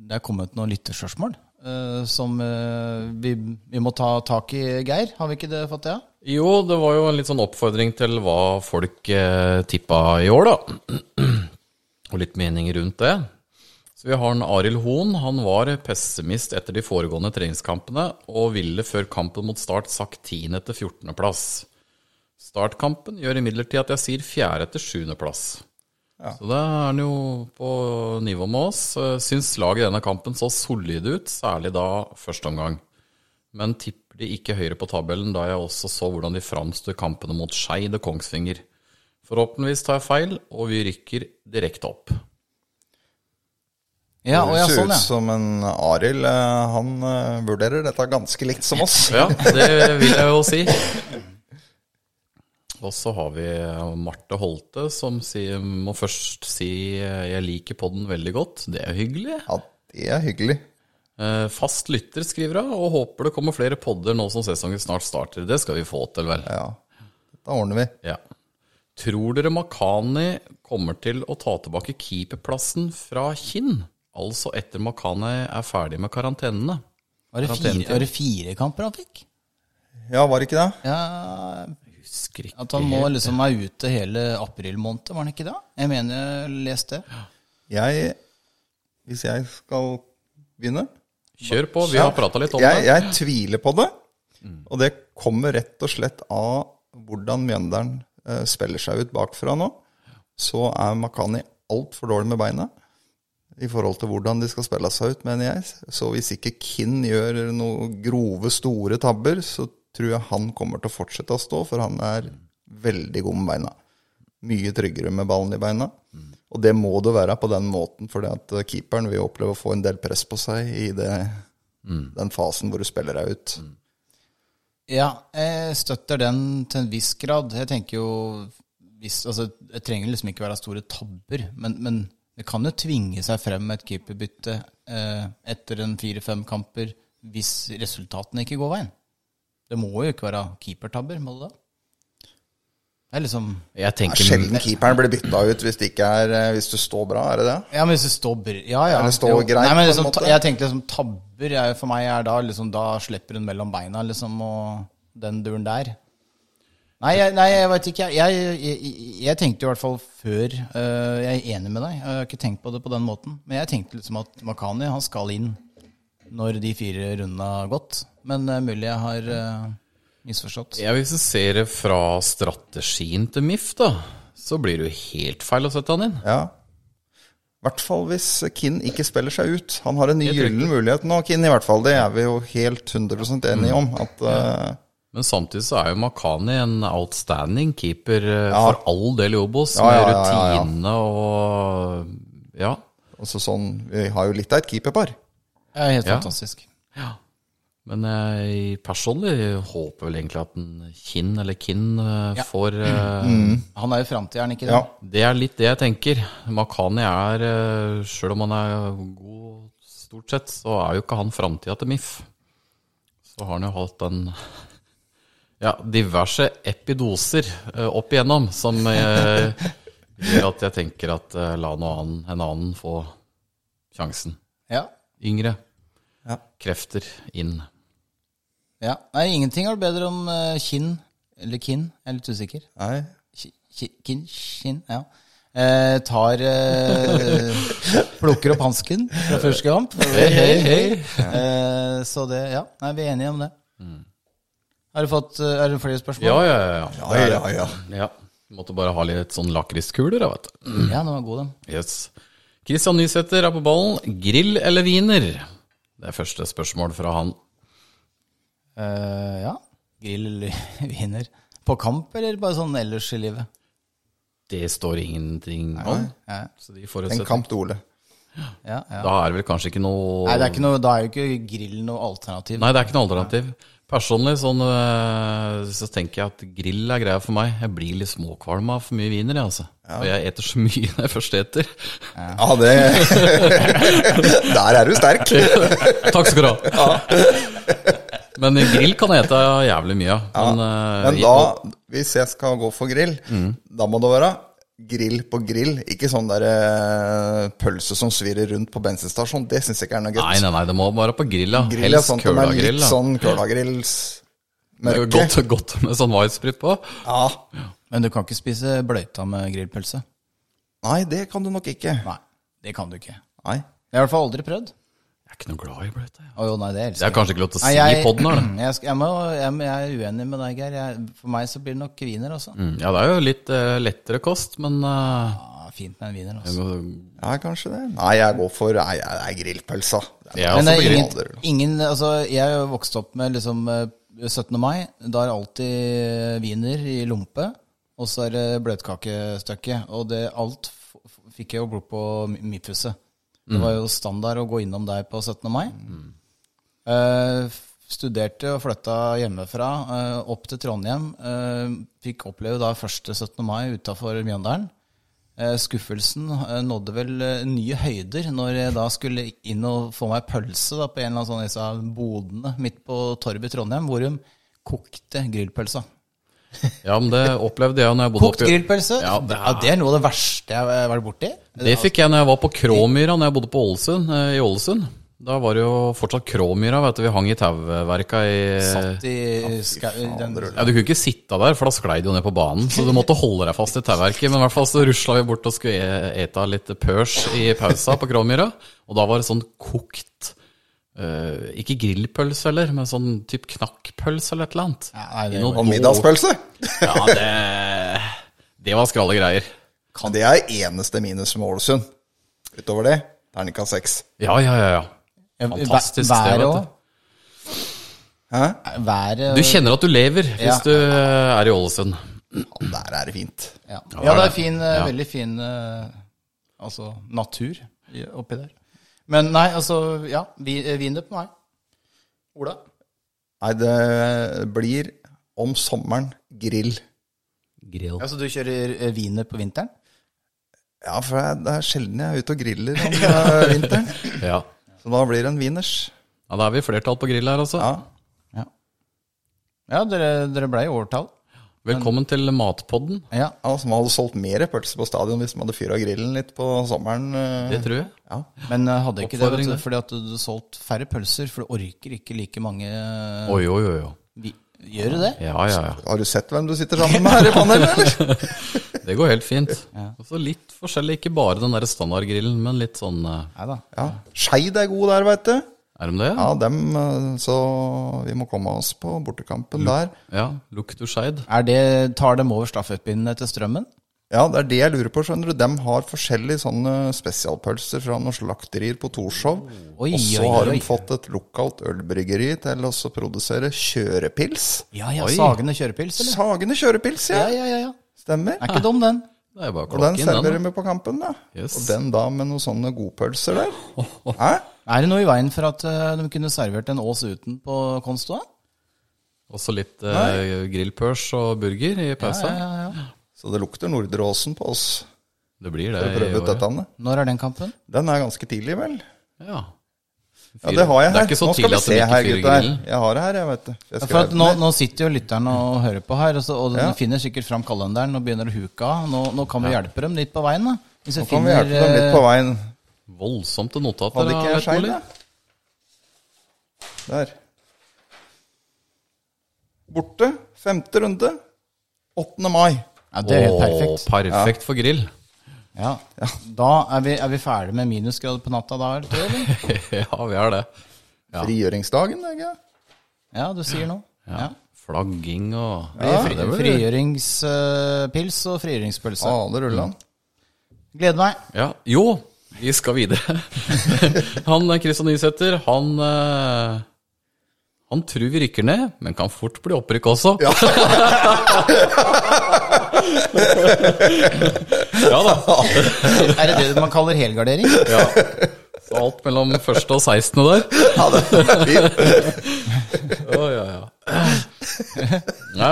det er kommet noen lytterspørsmål uh, som uh, vi, vi må ta tak i, Geir. Har vi ikke det fått det? Ja? Jo, det var jo en litt sånn oppfordring til hva folk uh, tippa i år, da. Og litt mening rundt det. Så vi har en Arild Hoen. Han var pessimist etter de foregående treningskampene, og ville før kampen mot Start sagt 10. til 14. plass. Startkampen gjør imidlertid at jeg sier 4. til 7. plass. Så da er han jo på nivå med oss. Eh, Syns laget i denne kampen så solide ut, særlig da første omgang men tipper de ikke høyere på tabellen, da jeg også så hvordan de framsto i kampene mot Skeid og Kongsvinger. Forhåpentligvis tar jeg feil, og vi rykker direkte opp. Ja, og ja, det ser sånn, ut som en Arild. eh, Han eh, vurderer dette ganske likt som oss. Ja, det vil jeg jo si. Og så har vi Marte Holte, som sier, må først si jeg liker podden veldig godt. Det er hyggelig. Ja, det er hyggelig. Eh, Fast lytter, skriver hun, og håper det kommer flere podder nå som sesongen snart starter. Det skal vi få til, vel. Ja, dette ordner vi. Ja. Tror dere Makani kommer til å ta tilbake keeperplassen fra Kinn? Altså etter Makani er ferdig med karantenene? Var det, fire, var det fire kamper han fikk? Ja, var det ikke det? Ja, Husker At han må liksom være ute hele april måned, var han ikke det? Jeg mener jeg leste det. Jeg Hvis jeg skal begynne Kjør på, vi har prata litt om jeg, det. jeg tviler på det. Og det kommer rett og slett av hvordan Mjøndalen eh, spiller seg ut bakfra nå, så er Makani altfor dårlig med beina i forhold til hvordan de skal spille seg ut, mener jeg. Så hvis ikke Kinn gjør noen grove, store tabber, så tror jeg han kommer til å fortsette å stå, for han er veldig god med beina. Mye tryggere med ballen i beina. Og det må det være på den måten, fordi at keeperen vil oppleve å få en del press på seg i det, den fasen hvor du spiller deg ut. Ja, jeg støtter den til en viss grad. Jeg tenker jo hvis, altså, Det trenger liksom ikke være store tabber, men, men det kan jo tvinge seg frem med et keeperbytte eh, etter en fire-fem kamper hvis resultatene ikke går veien. Det må jo ikke være keepertabber, må det da? Det er liksom Jeg Det er sjelden keeperen blir bytta ut hvis det ikke er eh, Hvis du står bra, er det det? Ja, men hvis du står bra Ja, ja. Eller står greit Nei, men på en liksom, måte. Jeg tenkte liksom tabber jeg, for meg er da liksom Da slipper hun mellom beina, liksom, og den duren der. Nei, jeg, nei, jeg veit ikke. Jeg, jeg, jeg, jeg tenkte i hvert fall før uh, Jeg er enig med deg. Jeg har ikke tenkt på det på den måten. Men jeg tenkte liksom at Makani han skal inn når de fire rundene har gått. Men uh, mulig jeg har uh, misforstått. Ja, Hvis du ser det fra strategien til MIF, da, så blir det jo helt feil å sette han inn. Ja. I hvert fall hvis Kinn ikke spiller seg ut. Han har en ny gyllen mulighet nå, Kinn i hvert fall. Det er vi jo helt 100 enige om. At, eh, Men samtidig så er jo Makani en outstanding keeper eh, Ja. for all del i Obos, Ja, med ja, ja, ja, ja. rutine og Ja. altså sånn, vi har jo litt av et keeperpar. Er helt Ja. fantastisk. Men jeg personlig håper vel egentlig at en Kinn eller Kinn eh, Ja. får eh, Han er jo framtida, ikke det? Ja. Det er litt det jeg tenker. Makani er, eh, sjøl om han er god stort sett, så er jo ikke han framtida til MIF. Så har han jo hatt en ja, diverse epidoser eh, opp igjennom som eh, gjør at jeg tenker at eh, la noe annen, en annen få sjansen. Ja. Yngre. Ja. Krefter inn. ja. Nei, ingenting er bedre om uh, Kinn, eller Kinn, jeg er litt usikker. Nei. Ki- ki- Kinn, ja. Eh, tar eh, Plukker opp hansken fra første kamp. Hei, hei, hei. Eh, så det, ja. Nei, vi er enige om det. Har du fått eh, Er det flere spørsmål? Ja, ja, ja. Ja, ja, ja. ja. Måtte bare ha litt sånn lakriskuler, da, vet du. Ja, den var god, den. Yes. Kristian Nysæter er på ballen. Grill eller wiener? Det er første spørsmål fra han. Uh, ja. Grill eller wiener. På kamp, eller bare sånn ellers i livet? Det står ingenting om. Ja, Så de En kamp til Ole. ja, ja. Da er det vel kanskje ikke noe Nei, det er ikke noe, da er jo ikke grill noe alternativ. Nei, det er ikke noe alternativ. Personlig sånn, øh, så tenker jeg at grill er greia for meg. Jeg blir litt småkvalm av for mye jeg, altså. Og jeg eter så mye når jeg først eter. Ja, det Der er du sterk. Takk skal du ha. Men grill kan jeg ete jævlig mye av. Men, øh, Men da, hvis jeg skal gå for grill, da må det være grill på grill. Ikke sånn der uh, pølse som svirrer rundt på bensinstasjon. Det syns jeg ikke er noe Nei, godt. nei, nei, det må være på grill, da. Grill Helst sånn er litt sånn kølagrills er mørke. Godt, godt med sånn whitesprit på. Ja. Men du kan ikke spise bløyta med grillpølse. Nei, det kan du nok ikke. Nei, det kan du ikke. Nei. Jeg har i hvert fall aldri prøvd. Er ikke noe glad i bløte. jeg. Å jo, nei, det Det er kanskje ikke lov til å Nei, si i podden her. Jeg, jeg, må, jeg, jeg er uenig med deg, Geir. For meg så blir det nok wiener også. Mm, Ja, det er jo litt uh, lettere kost, men uh, Ja, fint med en wiener også. Ja, kanskje det. Nei, jeg går for Nei, jeg jeg grillpølsa. Det er Jeg Men det er ingen, ingen altså, Jeg vokste opp med liksom eh, 17. mai. Da er det alltid wiener i lompe, og så er det bløtkakestykket. Og det alt f- f- fikk jeg jo blod på Miphuset. Det var jo standard å gå innom der på 17. mai. Uh, studerte og flytta hjemmefra uh, opp til Trondheim. Uh, fikk oppleve da første 17. mai utafor Mjøndalen. Skuffelsen nådde vel nye høyder når jeg da skulle inn og få meg pølse da, på en annen sånn disse bodene midt på torvet i Trondheim, hvor de kokte grillpølsa. Ja, men det opplevde jeg når jeg bodde Kokt oppe i grillpølse? Ja, Ja, det det, er- er noe av det verste jeg har vært borti. Det fikk jeg når jeg var på Kråmyra når jeg bodde på Ålesund, eh, i Ålesund. Da var det jo fortsatt Kråmyra, vet du. Vi hang i tauverka i Satt i skau... den- Ja, Du kunne ikke sitte der, for da sklei det jo ned på banen. Så du måtte holde deg fast i tauverket. Men i hvert fall så rusla vi bort og skulle e- ete litt pørs i pausa på Kråmyra. Og da var det sånn kokt eh, Ikke grillpølse heller, men sånn type knakkpølse eller et eller annet. Ja, nei, det Og middagspølse. Ja, det Det var skralle greier. Kan... det er eneste minus med Ålesund. Utover det, terningkast seks. Ja, ja, ja. ja. Ja, Fantastisk sted, vet du. Hæ? Været Du kjenner at du lever hvis Ja. du eh, er i Ålesund. Ja, der er det fint. Ja, det er fin, eh, Ja. veldig fin altså, natur oppi der. Men nei, altså Ja, vi- eh, det på meg. Ola? Nei, det blir om sommeren grill. Grill. Ja, Så du kjører eh, wiener på vinteren? Ja, for det er sjelden jeg er ute og griller om eh, vinteren. Ja. Så da blir det en wieners. ja, da er vi flertall på grill her, altså. Ja. Ja. Ja, dere, dere ble i Velkommen til Matpodden. Ja. altså, Som hadde solgt mer pølser på stadion hvis man hadde fyra grillen litt på sommeren. eh. Det tror jeg. Ja. Men eh, hadde ikke det, det. fordi at du hadde solgt færre pølser, for du orker ikke like mange eh, Oi, oi, oi. oi. Gjør du det? Ja, ja, ja. Har du sett hvem du sitter sammen med her i panelet, eller? Det går helt fint. Også litt forskjellig, ikke bare den der standardgrillen, men litt sånn Nei da. Ja. Skeid er god der, veit du. Er de det? Ja, dem, eh, så vi må komme oss på bortekampen der. Ja, lukter skeid. Er det, tar dem over stafettpinnen til strømmen? Ja, det er det jeg lurer på, skjønner du. De har forskjellige sånne spesialpølser fra noen slakterier på Torshov. Og så har oi. de fått et lokalt ølbryggeri til å produsere kjørepils. Ja ja, Oi. Sagene kjørepils, eller? Sagene kjørepils, ja. Ja, ja, ja. ja. Stemmer. Er ikke dum, den. Det er bare klokken, Og den serverer vi på kampen, da. Yes. Og den da med noen sånne godpølser der. Hæ? Er det noe i veien for at eh, de kunne servert en Ås uten på Konsto? da? Også litt eh, grillpørs og burger i pausa. Ja, ja, ja. Så det lukter Nordre Åsen på oss Det blir det. for å i prøve ut år. dette. Anne. Når er den kampen? Den er ganske tidlig, vel? Ja. Ja, det har jeg her. er Nå skal vi se her, gutter. Jeg har det her, jeg, vet du. Ja, skal nå, nå sitter jo lytterne og hører på her, og, så, og de finner sikkert fram kalenderen og begynner å huke av. Nå, nå kan vi hjelpe dem litt på veien, da. Hvis Nå kan vi hjelpe dem litt på veien. Voldsomt til notater. Hadde ikke jeg Ole. da? Der. Borte. Femte runde. 8. mai. Ja, det er helt Åh, perfekt. perfekt for grill. Ja. Da er vi, er vi ferdig med minusgrad på natta da, jeg, eller? ja, vi er det. Ja. Frigjøringsdagen, ikke Ja, du sier noe. Ja. Flagging og Fri, frigjøringspils og frigjøringspølse. Ja, det ruller an. Gleder meg. Ja, jo, vi skal videre. han Kristian Nysæter, han eh, Han tror vi rykker ned, men kan fort bli opprykk også. Ja, da. Er det det man kaller helgardering? Ja. Så alt mellom første og 16. der. Ja, det er fint. Å, ja, ja. ja.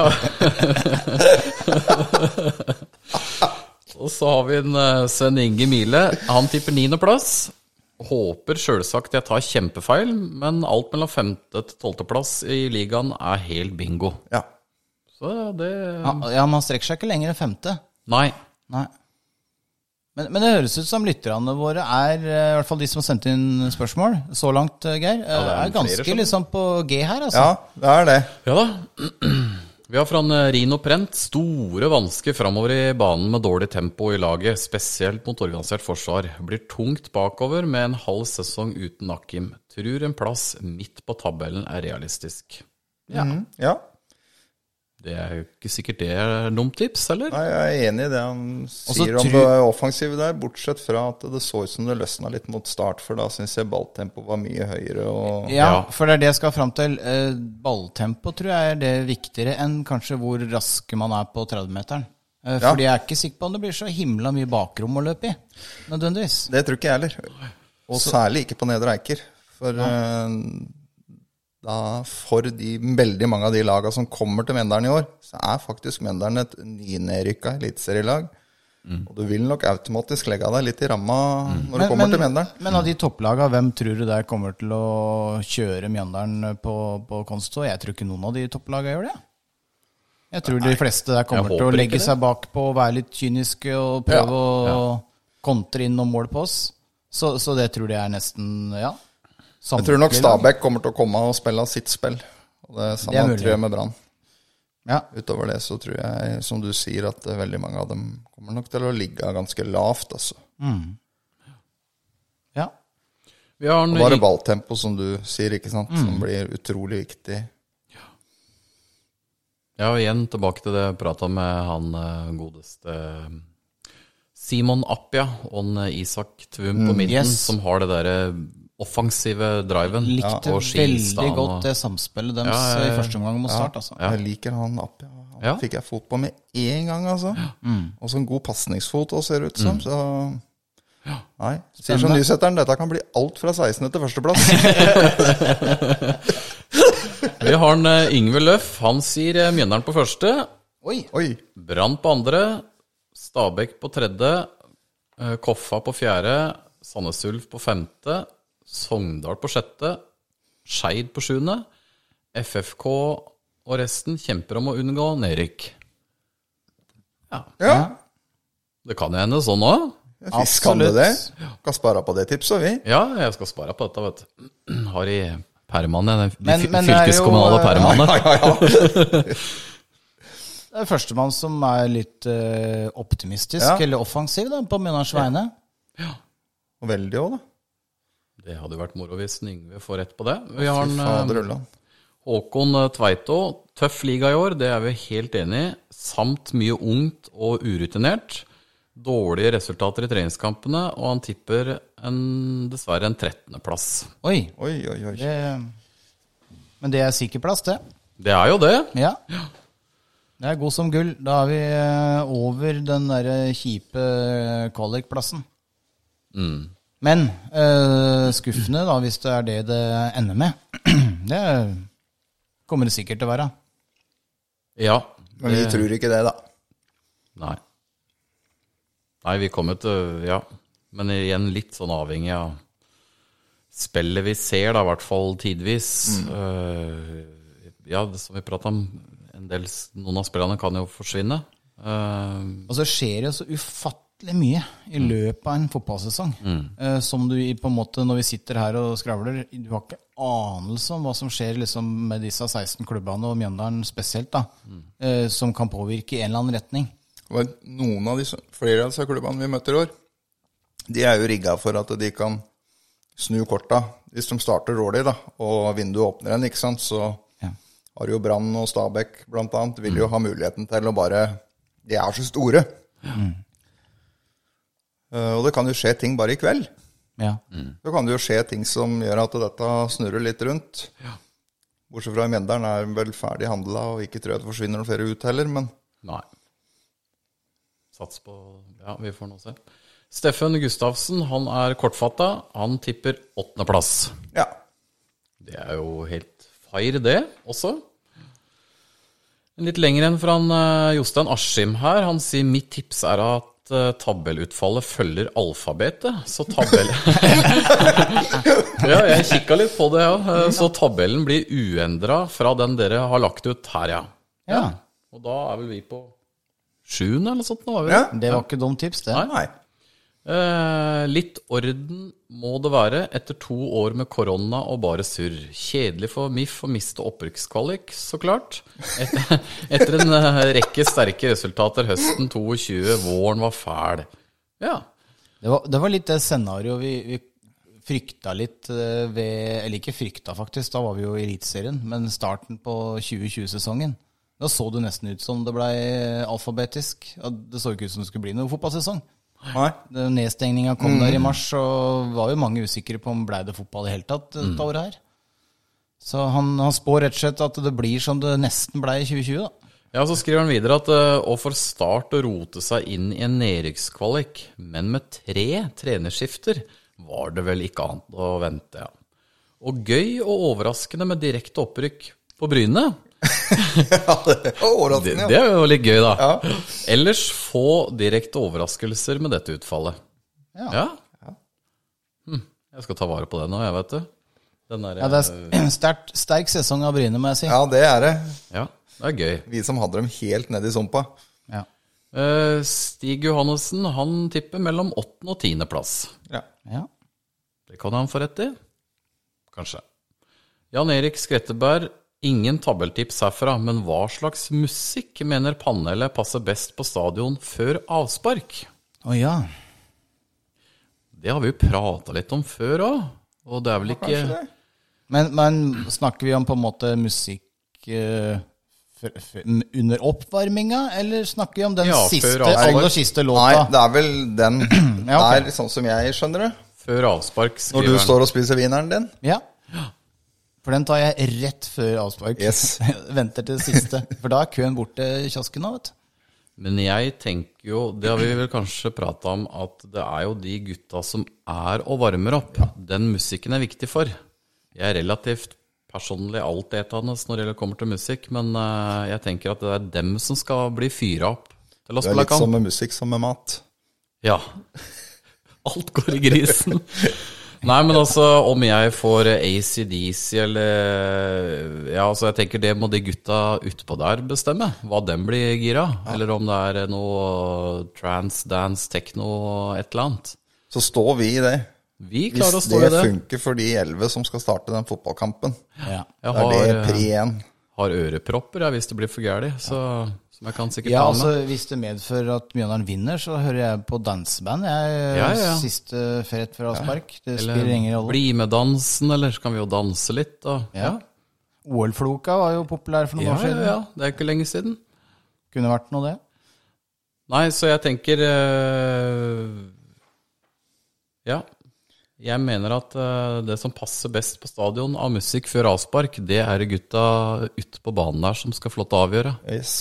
Og så har vi en uh, Sven Inge Mile. Han tipper niendeplass. Håper sjølsagt jeg tar kjempefeil, men alt mellom femte til tolvteplass i ligaen er helt bingo. Ja. Så det Ja, ja, man strekker seg ikke lenger enn femte. Nei. Nei. Men, men det høres ut som lytterne våre er, eh, i hvert fall de som har sendt inn spørsmål så langt, eh, Geir, ja, er er, ganske flere, liksom på G her, altså. ja, det er det. Ja da. Vi har fra eh, Rino Prent store vansker framover i banen med dårlig tempo i laget, spesielt mot organisert forsvar. Blir tungt bakover med en halv sesong uten Nakim. Tror en plass midt på tabellen er realistisk. Ja. Ja. Det er jo ikke sikkert det er dumt tips, eller? Nei, jeg er enig i det han sier om det offensive der, bortsett fra at det så ut som det løsna litt mot start, for da syns jeg balltempoet var mye høyere. Og... Ja, Ja. for det er det jeg skal fram til. Eh, Balltempo tror jeg er det viktigere enn kanskje hvor raske man er på 30-meteren. Fordi Ja. Fordi jeg er ikke sikker på om det blir så himla mye bakrom å løpe i, nødvendigvis. Det tror ikke jeg heller. Og særlig ikke på Nedre Eiker. For eh, da for de veldig mange av de laga som kommer til Mjøndalen i år, så er faktisk Mjøndalen et nynedrykka eliteserielag. Og du vil nok automatisk legge deg litt i ramma når du kommer til Mjøndalen. men av de topplaga, hvem tror du der kommer til å kjøre Mjøndalen på, på Konsto? Jeg tror ikke noen av de topplaga gjør det. Jeg tror de fleste der kommer til å legge seg bakpå og være litt kyniske og prøve å kontre inn noen mål på oss. Så, så det tror jeg er nesten ja. Jeg tror nok. Stabæk kommer til å komme og spille sitt spill. Og det samme Det er mulig. tror jeg med Brann. Ja. Utover det så tror jeg, som du sier, at eh, veldig mange av dem kommer nok til å ligge ganske lavt, altså. ja. Vi har en Og bare balltempo, som du sier, ikke sant, Mm. som blir utrolig viktig. Ja, og igjen tilbake til det jeg prata med han eh, godeste Simon Appia og Isak Tvum på midten, yes. som har det derre offensive driven. Likte og veldig godt det samspillet deres Ja, ja, ja. i første omgang mot start. Altså. Ja. Jeg liker han opp, ja. Han Ja. fikk jeg fot på med én gang, altså. Og så en god pasningsfot òg, ser det ut som. Så Nei. Sier som nysetteren, dette kan bli alt fra 16. til førsteplass. Vi har en eh, Yngve Løff. Han sier eh, Mjøndalen på første. Oi! Oi. Brann på andre. Stabæk på tredje. eh, Koffa på fjerde. Sandnes Ulf på femte. Sogndal på sjette. Skeid på sjuende. FFK og resten kjemper om å unngå nedrykk. Ja. Det kan jo hende sånn òg. Fisk kan det det. Kan spare på det tipset, vi. Ja, jeg skal spare på dette, vet du. Har i permene, de Men- men det er Ja, ja, ja. Det er førstemann som er litt eh, optimistisk, Ja. eller offensiv, da, på Mjøndalens vegne. Og veldig òg, da. Det hadde jo vært moro hvis Yngve får rett på det. Vi har en, eh. Håkon eh, Tveito. Tøff liga i år, det er vi helt enig i. Samt mye ungt og urutinert. Dårlige resultater i treningskampene, og han tipper en, dessverre en 13.-plass. Oi. Oi, oi, oi. Det, men det er sikker plass, det. Det er jo det. Ja. Det er god som gull. Da er vi eh, over den derre kjipe kvalikplassen. Mm. Men eh, skuffende, da, hvis det er det det ender med. Det kommer det sikkert til å være. Ja. Men vi tror ikke det, da. Nei. Nei, vi kommer til Ja. Men igjen litt sånn avhengig av spillet vi ser, da, i hvert fall tidvis. Eh, ja, det som vi prata om, en del, noen av spillerne kan jo forsvinne. Uh, Og så skjer det så ufattelig mye i løpet av en fotballsesong. Eh, som du på en måte, når vi sitter her og skravler, du har ikke anelse om hva som skjer liksom, med disse 16 klubbene, og Mjøndalen spesielt, da, eh, som kan påvirke i en eller annen retning. Og noen av disse, flere av disse klubbene vi møter i år, de er jo rigga for at de kan snu korta. Hvis de starter dårlig, da, og vinduet åpner igjen, ikke sant, så Ja. har jo Brann og Stabæk annet, vil jo ha muligheten til å bare De er så store. Eh, og det kan jo skje ting bare i kveld. Ja. Så kan det jo skje ting som gjør at dette snurrer litt rundt. Bortsett fra i Mjøndalen er vel ferdig handla, og ikke tror jeg det forsvinner noen flere ut heller, men nei. Sats på Ja, vi får nå se. Steffen Gustavsen, han er kortfatta. Han tipper åttendeplass. ja. Det er jo helt feir, det også. Litt lenger enn fra han, eh, Jostein Askim her. Han sier mitt tips er at eh, tabellutfallet følger alfabetet. Så tabell... ja, jeg kikka litt på det, ja. Eh, Så tabellen blir uendra fra den dere har lagt ut her, ja. ja. Og da er vel vi på sjuende eller noe sånt? Nå, ja. Det var ikke dumt tips, det. Nei. Eh, litt orden må det være etter to år med korona og bare surr. Kjedelig for MIF å miste opprykkskvalik, så klart. Etter, etter en eh, rekke sterke resultater høsten 22, våren var fæl. Ja. Det var, det var litt det scenarioet vi, vi frykta litt eh, ved Eller ikke frykta, faktisk, da var vi jo i Eliteserien, men starten på 2020-sesongen. Da så det nesten ut som det blei alfabetisk. Det så ikke ut som det skulle bli noen fotballsesong. Nedstengninga kom der i mars, og var jo mange usikre på om blei det fotball i hele tatt dette året her. Så han, han spår rett og slett at det blir som det nesten blei i 2020, da. Ja, Så skriver han videre at uh, å for Start å rote seg inn i en nedrykkskvalik, men med tre trenerskifter, var det vel ikke annet å vente, ja. Og gøy og overraskende med direkte opprykk på Bryne. Ja, det er Det, det er jo litt gøy, da. Ja. Ellers få direkte overraskelser med dette utfallet. Ja. Hm, jeg skal ta vare på det nå, jeg, vet du. Den der, Ja, det er sterk, sterk sesong av Bryne, må jeg si. ja, det er det. ja, det er gøy. Vi som hadde dem helt nedi sumpa. Ja. Eh, Stig Johannessen han tipper mellom åttende og tiendeplass. Ja. Ja. Det kan han få rett i. Kanskje. Jan Erik Skretteberg, ingen tabelltips herfra, men hva slags musikk mener panelet passer best på stadion før avspark? Å ja. Det har vi jo prata litt om før òg, og det er vel ikke. Men, men snakker vi om på en måte musikk eh, under oppvarminga, eller snakker vi om den Ja, siste, aller siste Nei, det er vel den Ja, okay. der, sånn som jeg skjønner det. Før avspark Når du står og spiser wieneren din. Ja. For den tar jeg rett før avspark. Yes. Venter til det siste. For da er køen borte i kiosken nå, vet du. Men jeg tenker jo, det har vi vel kanskje prata om, at det er jo de gutta som er og varmer opp. Den musikken er viktig for. Jeg er relativt personlig altetende når det kommer til musikk, men eh, jeg tenker at det er dem som skal bli fyra opp til å Det er spille litt som med musikk som med mat. Ja. Alt går i grisen. Nei, men altså, om jeg får ACDC eller Ja, altså, jeg tenker det må de gutta utpå der bestemme. Hva dem blir gira. Eller om det er noe trans, dance, techno, et eller annet. Så står vi i det. Vi Hvis klarer å stå det i det. funker for de elleve som skal starte den fotballkampen. Ja. Jeg det er det har, pri én. Har ørepropper ja, hvis det blir for gærent, så som jeg kan sikkert Ja, ta altså. Hvis det medfører at Mjøndalen vinner, så hører jeg på danseband. Jeg, Ja, ja. Siste rett fra avspark. Det Eller spiller ingen rolle. bli med dansen, eller så kan vi jo danse litt, Og, Ja. OL-floka var jo populær for noen Ja, år siden. ja. Det er ikke lenge siden. Kunne vært noe, det. Nei, så jeg tenker øh, Ja. Jeg mener at eh, det som passer best på stadion av musikk før avspark, det er gutta ute på banen der som skal få lov til å avgjøre. Yes.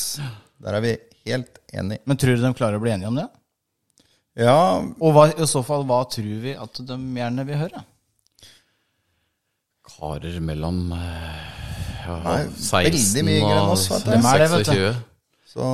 Der er vi helt enige. Men tror du de klarer å bli enige om det? Ja, Og hva, i så fall, hva tror vi at de gjerne vil høre? Karer mellom eh, ja, Nei, 16 og mye yngre enn oss, vet du. Hvem er det, vet du? 26. så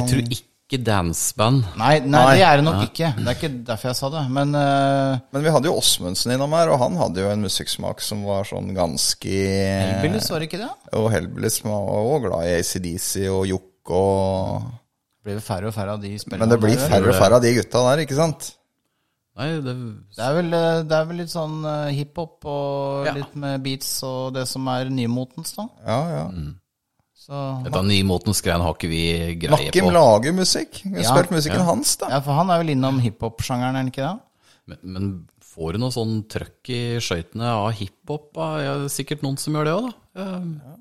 Jeg tror ikke danceband. Nei, nei, Nei. det er det nok ikke. Det er ikke derfor jeg sa det. Men uh, Men vi hadde jo Åsmundsen innom her, og han hadde jo en musikksmak som var sånn ganske Hellbillies, var det ikke det? Og Hellbillies var også glad i ACDC og Jokke og Det blir færre og færre av de spillerne. Men det blir færre og færre av de gutta der, ikke sant? Nei, det Det er vel, eh, det er vel litt sånn eh, hiphop og Ja. litt med beats og det som er nymotens, da. Ja, ja. Så, Dette nymotens greiene har ikke vi greie Nakim på. lager musikk. Vi har Ja, spilt musikken hans, da. ja, for han er vel innom hiphop-sjangeren, er han ikke det? Men, men får du noe sånn trøkk i skøytene av hiphop? Ja, det er sikkert noen som gjør det òg, da. Ja.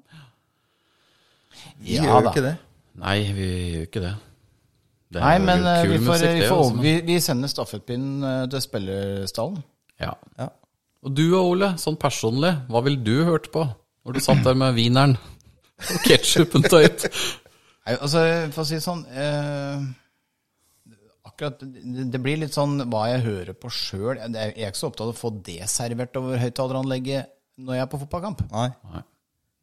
Vi Ja gjør jo ikke det. Nei, vi gjør ikke det. det er Nei, men eh, vi får, musikk, vi, får, men- vi, vi sender stafettpinnen eh, til spillerstallen. Ja. Ja. Og du og Ole, sånn personlig, hva ville du hørt på når du satt der med wieneren og ketsjupen tøyt? Nei, altså, for å si det sånn eh, Akkurat det, det blir litt sånn hva jeg hører på sjøl. Jeg er ikke så opptatt av å få det servert over høyttaleranlegget når jeg er på fotballkamp. Nei.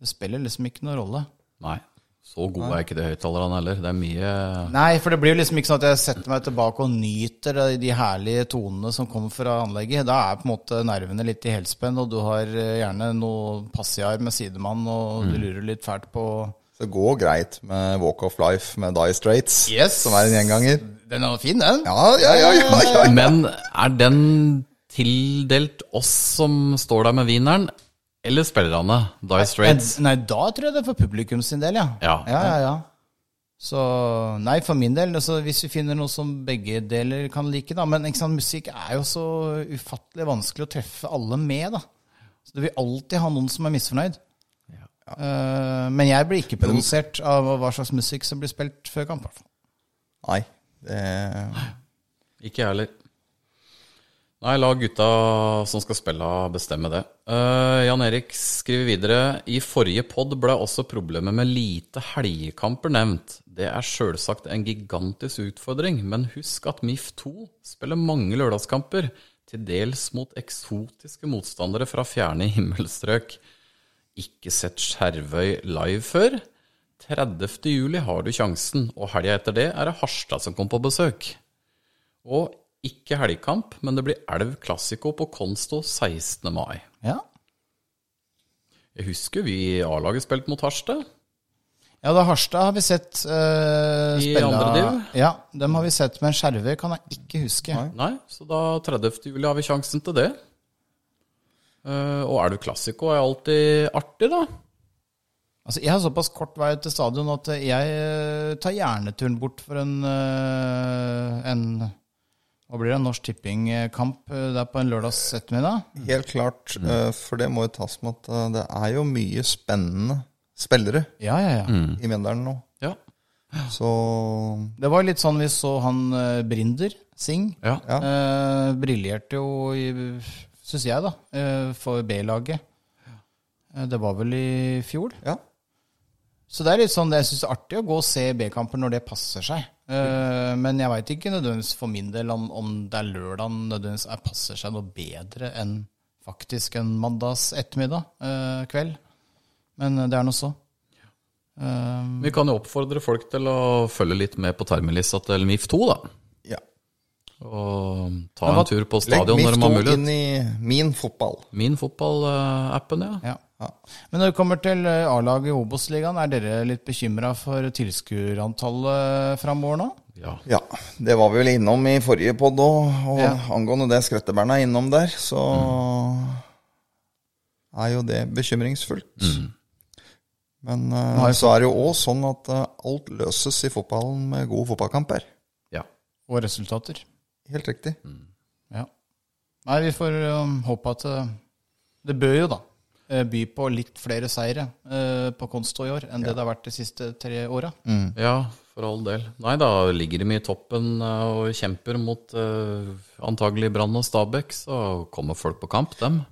Det spiller liksom ikke noen rolle. Nei, så god er ikke de høyttalerne heller. Det er mye Nei, for det blir jo liksom ikke sånn at jeg setter meg tilbake og nyter de, de herlige tonene som kommer fra anlegget. Da er på en måte nervene litt i helspenn, og du har eh, gjerne noe passiar med sidemann, og du lurer litt fælt på Så det går greit med Walk of Life med Die Straits, Yes. som er en gjenganger. Den er fin, den. Ja, ja, ja, ja, ja. Men er den tildelt oss som står der med wieneren, eller spillerne? Die Straits? Nei, da tror jeg det er for publikum sin del, ja. Ja. ja, ja, ja. Så nei, for min del, altså, hvis vi finner noe som begge deler kan like, da. Men ikke sant, musikk er jo så ufattelig vanskelig å treffe alle med, da. Så det vil alltid ha noen som er misfornøyd. Eh, men jeg blir ikke provosert av hva slags musikk som blir spilt før kamp. i hvert fall. Nei, det Ikke jeg heller. Nei, la gutta som skal spille, bestemme det. Uh, Jan Erik skriver videre I forrige pod ble også problemet med lite helgekamper nevnt. Det er sjølsagt en gigantisk utfordring, men husk at MIF2 spiller mange lørdagskamper, til dels mot eksotiske motstandere fra fjerne himmelstrøk. Ikke sett Skjervøy live før? 30. juli har du sjansen, og helga etter det er det Harstad som kommer på besøk. Og ikke helgkamp, men det blir Elv Classico på Konsto 16. mai. Ja. Jeg husker vi i A-laget spilte mot Harstad. ja, da Harstad har vi sett uh, I andre div? Ja, dem har vi sett, men Skjervøy kan jeg ikke huske. Nei, så da 30. juli har vi sjansen til det. Uh, og Elv Classico er alltid artig, da. Altså, Jeg har såpass kort vei til stadion at jeg eh, tar gjerne turen bort for en, en Hva blir det? En Norsk Tipping-kamp eh, der på en lørdags ettermiddag? Helt klart, eh, for det må jo tas med at eh, det er jo mye spennende spillere Ja, ja, ja. i Mjøndalen nå. Ja. Så Det var litt sånn vi så han eh, Brinder, Singh. ja. Ja. Eh, briljerte jo, syns jeg, da, eh, for B-laget. Eh, det var vel i fjor. ja. Så det er litt sånn, jeg syns det er artig å gå og se B-kamper når det passer seg. Uh, men jeg veit ikke nødvendigvis for min del om, om det er lørdag nødvendigvis er, passer seg noe bedre enn faktisk en mandags ettermiddag, uh, kveld. Men eh, det er nå så. Eh, Vi kan jo oppfordre folk til å følge litt med på termelista til MIF2, da. ja. Og ta hva- en tur på stadion når de har mulighet. Legg MIF2 inn i min fotball. Min fotball-appen, ja. ja. Men når det kommer til eh, A-laget i Obos-ligaen, er dere litt bekymra for tilskuerantallet framover nå? ja. Ja, det var vi vel innom i forrige podd òg, og Ja. angående det Skretteberna er innom der, så er jo det bekymringsfullt. Men eh, så er det jo òg sånn at uh, alt løses i fotballen med gode fotballkamper. ja. Og resultater? Helt riktig. Ja. Nei, vi får um, håpe at uh, Det bør jo, da, uh, by på litt flere seire uh, på Konsto i år enn det det har vært de siste tre åra. Ja, for all del. Nei, da ligger de i toppen eh, og kjemper mot eh, antagelig Brann og Stabæk, så kommer folk på kamp, dem.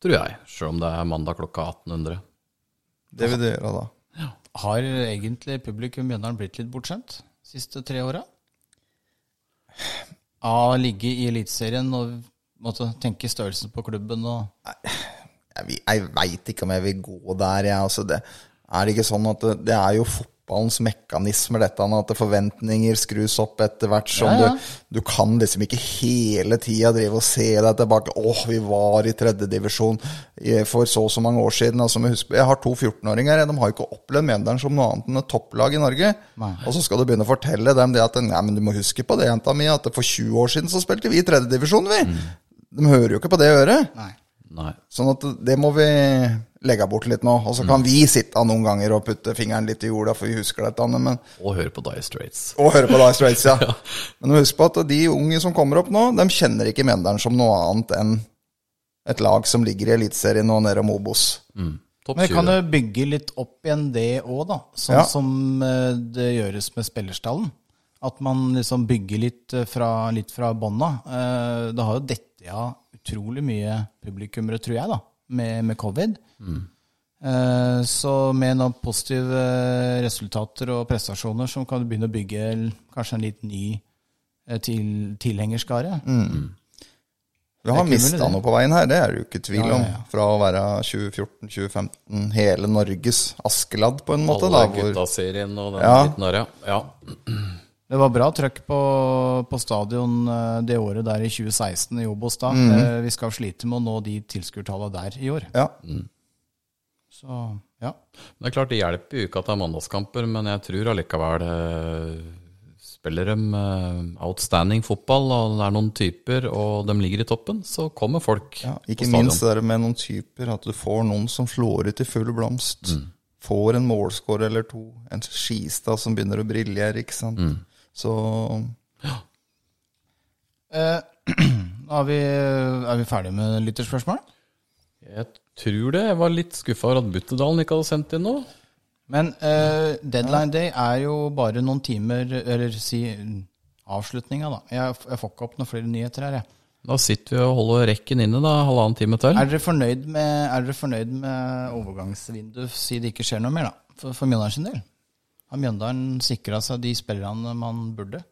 Tror jeg. Sjøl om det er mandag klokka 1800. Det vil det gjøre da. Har egentlig publikum i Mjøndalen blitt litt bortskjemt siste tre åra? Av å ligge i Eliteserien og måtte tenke størrelsen på klubben og Jeg, jeg veit ikke om jeg vil gå der, jeg. Altså det, er det ikke sånn at det, det er jo fotballens mekanismer, dette at forventninger skrus opp etter hvert som Ja, ja. Du, du kan liksom ikke hele tida drive og se deg tilbake. 'Å, vi var i tredjedivisjon for så og så mange år siden.' Altså, men husk, jeg har to 14-åringer. De har jo ikke opplevd Mjøndalen som noe annet enn et topplag i Norge. Nei. Og så skal du begynne å fortelle dem det at Nei, men du må huske på det, jenta mi, at for 20 år siden så spilte vi i tredjedivisjon, vi. De hører jo ikke på det øret. Nei. Nei. Sånn at det må vi legge bort litt nå. Og så kan vi sitte noen ganger og putte fingeren litt i jorda, for vi husker dette. Men, Og høre på Die Straits. og høre på Die Straits, ja. Men husk på at de unge som kommer opp nå, de kjenner ikke Mjøndalen som noe annet enn et lag som ligger i Eliteserien og nede om Obos. Mm. Men vi kan jo bygge litt opp igjen det òg, da. Sånn Ja. som eh, det gjøres med spillerstallen. At man liksom bygger litt eh, fra, litt fra bånda. Eh, Det har jo dette av utrolig mye publikummere, tror jeg, da, med, med covid. Eh, Så med noen positive resultater og prestasjoner, så kan du begynne å bygge kanskje en litt ny eh, til, tilhengerskare. Vi har Det er mista noe på veien her, det er det jo ikke tvil Ja, ja, om. ja. Fra å være 2014-2015 hele Norges Askeladd, på en måte. Alle da, hvor, gutta-serien og den Ja. biten der, ja. Det var bra trøkk på, på stadion eh, det året der i 2016 i Obos da. Mm. Vi skal slite med å nå de tilskuertallene der i år. ja. Så ja. Det er klart det hjelper jo ikke at det er mandagskamper, men jeg tror allikevel eh, spiller de eh, outstanding fotball, og det er noen typer, og de ligger i toppen, så kommer folk Ja, på ikke stadion. minst det med noen typer, at du får noen som slår ut i full blomst. Får en målskår eller to. En Skistad som begynner å briljere, ikke sant. Så Eh, er, vi, er vi ferdige med lytterspørsmål? Jeg tror det. Jeg var litt skuffa over at Buttedalen ikke hadde sendt inn noe. Men eh, deadline day er jo bare noen timer, eller si avslutninga, da. Jeg, jeg får ikke opp noen flere nyheter her, jeg. Da sitter vi og holder rekken inne, da, halvannen time til. Er dere fornøyd med, er dere fornøyd med overgangsvinduet, si det ikke skjer noe mer, da? For, for Mjøndalen sin del? Har Mjøndalen sikra seg de spillerne man burde?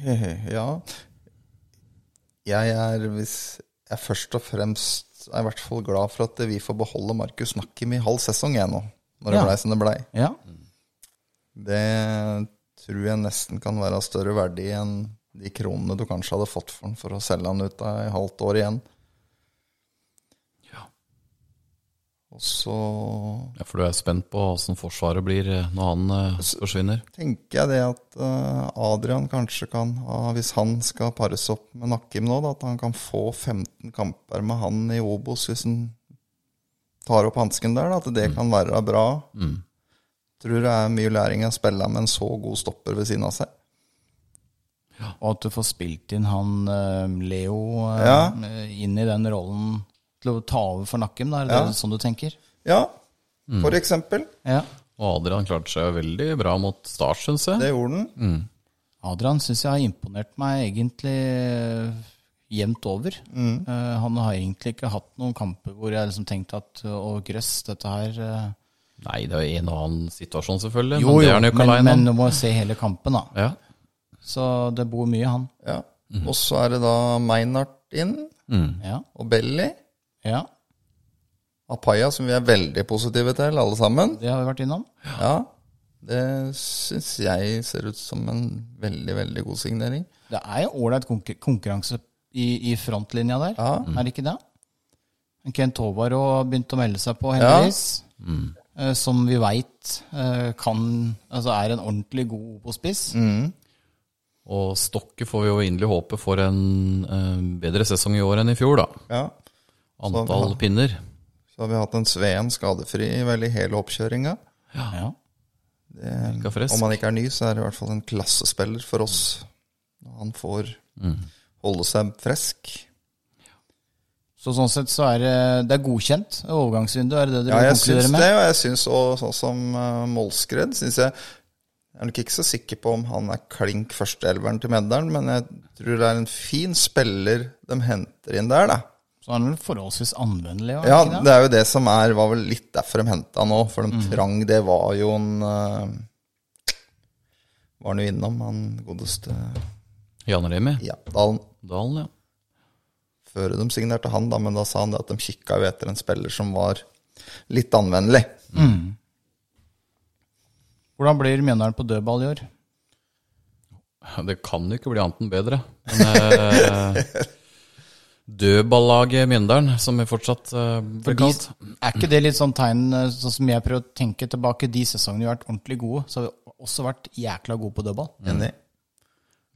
ja. Jeg er, hvis jeg først og fremst er i hvert fall glad for at vi får beholde Markus Nakkim i halv sesong jeg nå, når det Ja. blei som det blei. Ja. Det tror jeg nesten kan være av større verdi enn de kronene du kanskje hadde fått for den for å selge han ut av et halvt år igjen. Ja. Og så Ja, For du er spent på åssen Forsvaret blir eh, når han eh, forsvinner? tenker jeg det at eh, Adrian kanskje kan ha, hvis han skal pares opp med Nakkim nå, da, at han kan få 15 kamper med han i Obos hvis han tar opp hansken der, da, at det kan være bra. Tror det er mye læring å spille med en så god stopper ved siden av seg. Og at du får spilt inn han eh, Leo eh, Ja. inn i den rollen til å ta over for Nakkim, da? Er det Ja. sånn du tenker? Ja, for eksempel. Ja. Og Adrian klarte seg veldig bra mot Start, syns jeg. Det gjorde den. Adrian syns jeg har imponert meg egentlig eh, jevnt over. Eh, han har egentlig ikke hatt noen kamper hvor jeg liksom tenkte at å, grøss, dette her uh... Nei, det er jo en og annen situasjon, selvfølgelig. Jo, men det jo, er han jo ikke men, du må se hele kampen, da. Ja. Så det bor mye, han. Ja. Og så er det da Meinart inn, Ja. og Belly. Ja, Apaya, som vi er veldig positive til, alle sammen. det har vi vært innom. Ja, Det syns jeg ser ut som en veldig, veldig god signering. Det er jo ålreit konkurranse i, i frontlinja der, Ja. er det ikke det? Kent Håvard har begynt å melde seg på, heldigvis. Eh, Som vi veit kan Altså er en ordentlig god Obo-spiss. Og Stokke får vi jo inderlig håpe får en eh, bedre sesong i år enn i fjor, da. Ja. Antall pinner. Så har vi hatt en Sveen skadefri vel i hele oppkjøringa. Ja. Frisk. Om han ikke er ny, så er det i hvert fall en klassespiller for oss. Når han får holde seg frisk. Så sånn sett så er det, det er godkjent overgangsvindu, er det det Ja, dere jeg konkluderer syns med? det, og jeg syns òg sånn som uh, Målskred syns jeg Jeg er nok ikke så sikker på om han er klink førsteelveren til Meddelen, men jeg tror det er en fin spiller de henter inn der, da. Så er den vel forholdsvis anvendelig? Ja, ikke det? det er jo det som er Var vel litt derfor de henta han òg, for de trang Det var jo en uh, Var han jo innom, han godeste Jan Remi. ja, Dalen. Dalen, ja. Før de signerte han, da, men da sa han det at de kikka jo etter en spiller som var litt anvendelig. Hvordan blir Mjøndalen på dødball i år? Det kan jo ikke bli annet enn bedre. Men eh, Dødballaget Mjøndalen, som vi fortsatt uh, blir kalt. er ikke det litt sånn tegn, eh, sånn som jeg prøver å tenke tilbake, de sesongene vi har vært ordentlig gode, så har vi også vært jækla gode på dødball. Enig.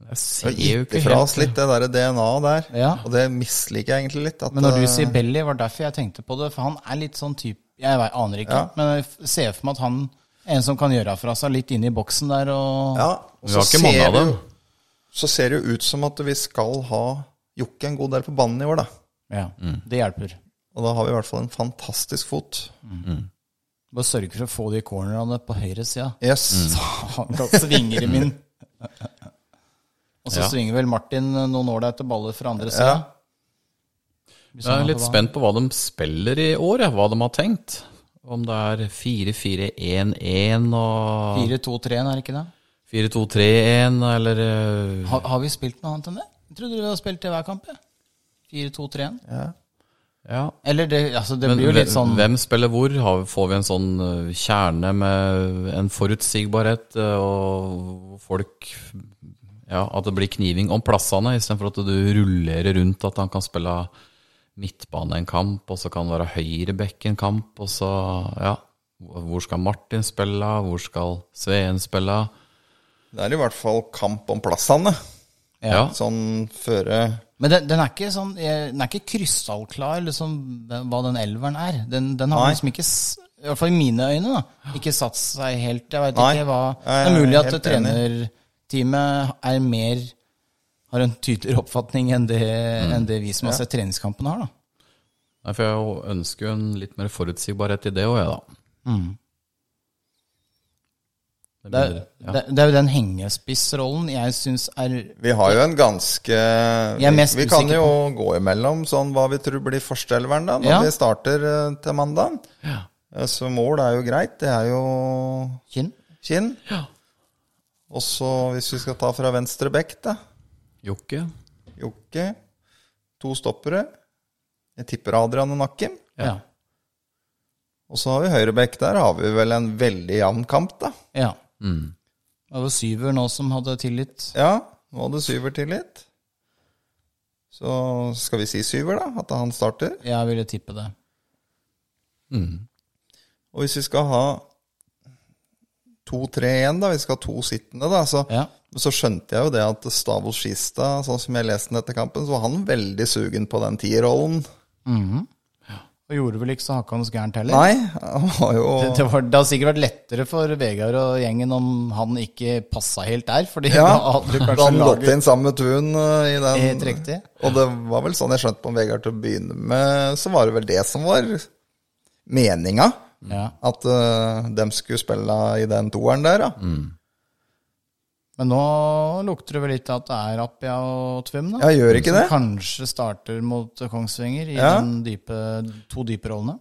Jeg ser jo ikke fra oss litt det der DNA-et der, Ja. og det misliker jeg egentlig litt. At, Men når du eh, sier Belly, var det derfor jeg tenkte på det, for han er litt sånn type Jeg aner ikke, Ja. men jeg ser for meg at han en som kan gjøre fra seg litt inne i boksen der og ja, og Vi har ikke mange av dem. Så ser det jo ut som at vi skal ha Jokke en god del på banen i år, da. Ja, det hjelper. Og da har vi i hvert fall en fantastisk fot. Bare sørge for å få de cornerne på høyresida. Yes. Han kan svinge dem inn. Og så Ja. svinger vel Martin noen ålreite baller fra andre sida. Ja. Jeg er litt spent på hva de spiller i år, ja, hva de har tenkt. Om det er 4-4-1-1 og 4-2-3-en, er det ikke det? 4-2-3-1, eller eh, Har, har vi spilt noe annet enn det? Jeg trodde du hadde spilt til hver kamp. jeg. 4-2-3-en. Ja. Eller det, altså det Men blir jo litt sånn hvem spiller hvor? Får vi en sånn eh, kjerne med en forutsigbarhet, eh, og folk Ja, at det blir kniving om plassene, istedenfor at du rullerer rundt at han kan spille midtbane en kamp, og så kan det være høyrebekk en kamp, og så Ja. Hvor skal Martin spille? Hvor skal Sveen spille? Det er i hvert fall kamp om plassene. Ja. Sånn føre Men den, den er ikke sånn Den er ikke krystallklar liksom, hva den elveren er. Den, den har Nei. liksom ikke I hvert fall i mine øyne, da. Ikke satt seg helt Jeg veit ikke hva Det er mulig at trenerteamet er mer Har en tydeligere oppfatning enn det, Mm. enn det vi som har sett treningskampene, har, da. Nei, for jeg ønsker jo en litt mer forutsigbarhet i det òg, jeg, da. Det Det er, ja. det, det er jo den hengespissrollen jeg syns er Vi har jo en ganske Jeg er mest Vi, vi kan jo gå imellom sånn hva vi tror blir førsteelveren da, når Ja. vi starter eh, til mandag. Så mål er jo greit. Det er jo Kinn. Kinn. Og så hvis vi skal ta fra venstre bekk, da. Jokke? Jokke. To stoppere. Jeg tipper Adrian og Nakken. Ja. Og så har vi høyre bekk. Der har vi vel en veldig jevn kamp, da. ja. Det var Syver nå som hadde tillit. Ja, nå hadde Syver tillit. Så skal vi si Syver, da? At han starter? Jeg ville tippe det. Og hvis vi skal ha 2-3-1, da, vi skal ha to sittende, da, så, Ja. så skjønte jeg jo det at Stavos Skistad, sånn som jeg leste den etter kampen, så var han veldig sugen på den tierrollen. Og gjorde vel ikke så hakkende gærent heller. Nei, var jo Det, det, var, det hadde sikkert vært lettere for Vegard og gjengen om han ikke passa helt der. Fordi Ja, da hadde du han laget inn sammen med Tun uh, i den. Helt riktig. Og det var vel sånn jeg skjønte på Vegard til å begynne med, så var det vel det som var meninga. Ja. At uh, dem skulle spille i den toeren der, ja. Men nå lukter det vel litt at det er Appia og Tvum, da? Ja, gjør ikke som det? kanskje starter mot Kongsvinger i Ja. den dype, to dype rollene.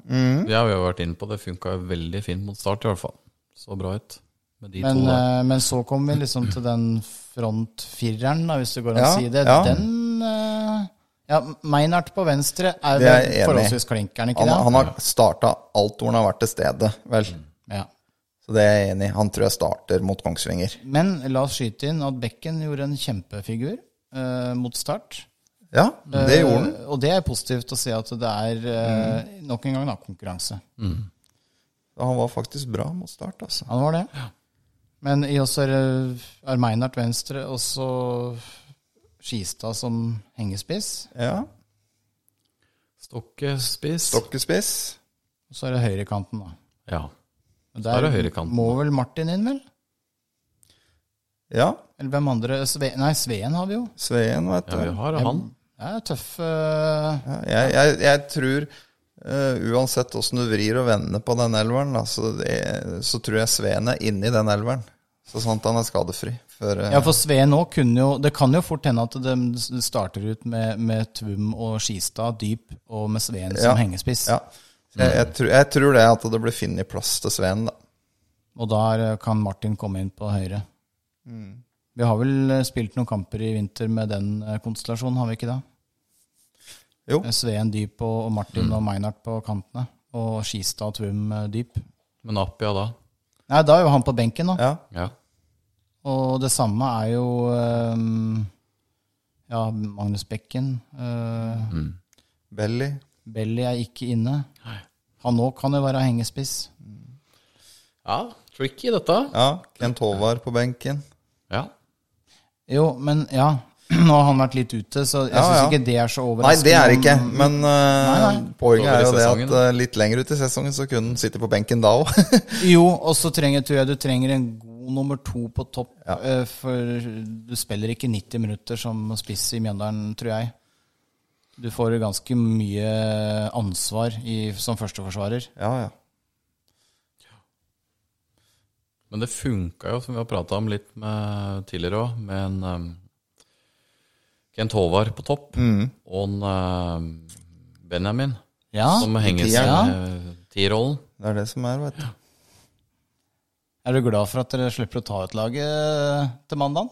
Ja, vi har vært inne på det. Funka veldig fint mot start, i hvert fall. Så bra ut med de Men, to der. eh, men så kommer vi liksom til den frontfireren, da, hvis det går an Ja, å si det. ja. Den eh, Ja, Meinert på venstre er er forholdsvis klinkeren, ikke Han, det? han har starta alt hvor han har vært til stede, vel. Ja. Så det er jeg enig i. Han tror jeg starter mot Kongsvinger. Men la oss skyte inn at Bekken gjorde en kjempefigur eh, mot start. Ja, det gjorde han. Eh, og det er positivt å se at det er eh, nok en gang da, konkurranse. Han var faktisk bra mot start, altså. Han var det. Men i oss er, er Meinert venstre, og så Skistad som hengespiss. Ja. Stokkespiss. Stokkespiss. Og så er det høyrekanten, da. Ja. Så er det høyrekanten, må vel Martin inn, vel? Ja. Eller hvem andre? Sve, nei, Sveen har vi jo. Sveen, vet du. ja, vi har han. Ja, er tøff uh... Ja, jeg, jeg, jeg tror uh, uansett åssen du vrir og vender på den elveren, da, så, det, så tror jeg Sveen er inni den elveren. Så sant han er skadefri. For, uh... Ja, for Sveen nå kunne jo Det kan jo fort hende at de starter ut med, med Tvum og Skistad dyp, og med Sveen som Ja. hengespiss. ja. Jeg, jeg, tror, jeg tror det at det blir funnet plass til Sveen, da. Og der eh, kan Martin komme inn på høyre. Vi har vel eh, spilt noen kamper i vinter med den eh, konstellasjonen, har vi ikke det? Jo. Sveen dyp og, og Martin og Meinhardt på kantene. Og Skistad og Tvum dyp. Men Appia da? Nei, da er jo han på benken nå. Ja. Ja. Og det samme er jo um, Ja, Magnus Bekken. eh, Belly. Belly er ikke inne. Han nå kan jo være hengespiss. ja, tricky dette. Ja. Kent Håvard på benken. Ja. Jo, men ja. Nå har han vært litt ute, så jeg Ja, syns ja. ikke det er så overraskende. Nei, det er det ikke. Men uh, Nei, nei. poenget er jo det at uh, litt lenger ut i sesongen så kunne han sitte på benken da òg. Jo, og så trenger, tror jeg du trenger en god nummer to på topp. Ja. uh, For du spiller ikke 90 minutter som spiss i Mjøndalen, tror jeg. Du får ganske mye ansvar i, som førsteforsvarer. ja, ja. Men det funka jo, som vi har prata om litt med tidligere òg, med en um, Kent Håvard på topp og en um, Benjamin Ja, som henger seg Ja. med tierrollen. Det er det som er, vet du. Er du glad for at dere slipper å ta ut laget til mandag?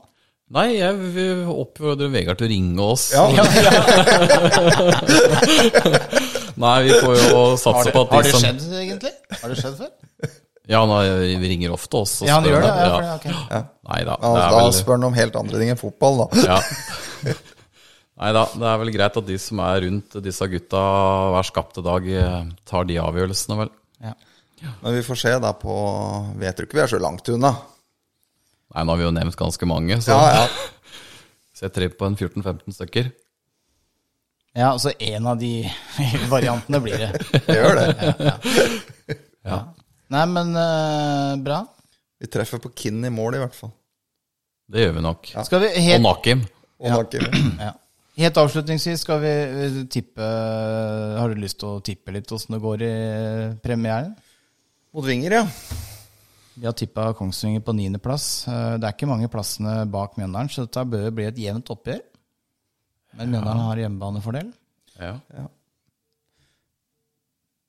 Nei, jeg oppfordrer Vegard til å ringe oss. Ja. Nei, vi får jo satse på at de har det som skjedd, egentlig? Har det skjedd før? Ja, nei, vi ringer ofte oss. og Ja, han gjør det? Ja, Ja. Nei da. Er da vel, spør han om helt andre ting enn fotball, da. ja. Nei da, det er vel greit at de som er rundt disse gutta hver skapte dag, eh, tar de avgjørelsene, vel. Ja. Men vi får se da på Vet du ikke vi er så langt unna. Nei, nå har vi jo nevnt ganske mange, så Ja, ja. setter på en 14-15 stykker. ja, altså en av de variantene blir det. Det gjør det. Nei, men uh, bra. Vi treffer på Kinn i mål, i hvert fall. Det gjør vi nok. Skal vi Og Nakim. Og Nakim. ja. helt avslutningsvis skal vi eh, tippe Har du lyst til å tippe litt åssen det går i premieren? Mot Vinger, ja. Vi har tippa Kongsvinger på niendeplass. Eh, Det er ikke mange plassene bak Mjøndalen, så dette bør bli et jevnt oppgjør. Men Mjøndalen har hjemmebanefordel. Ja.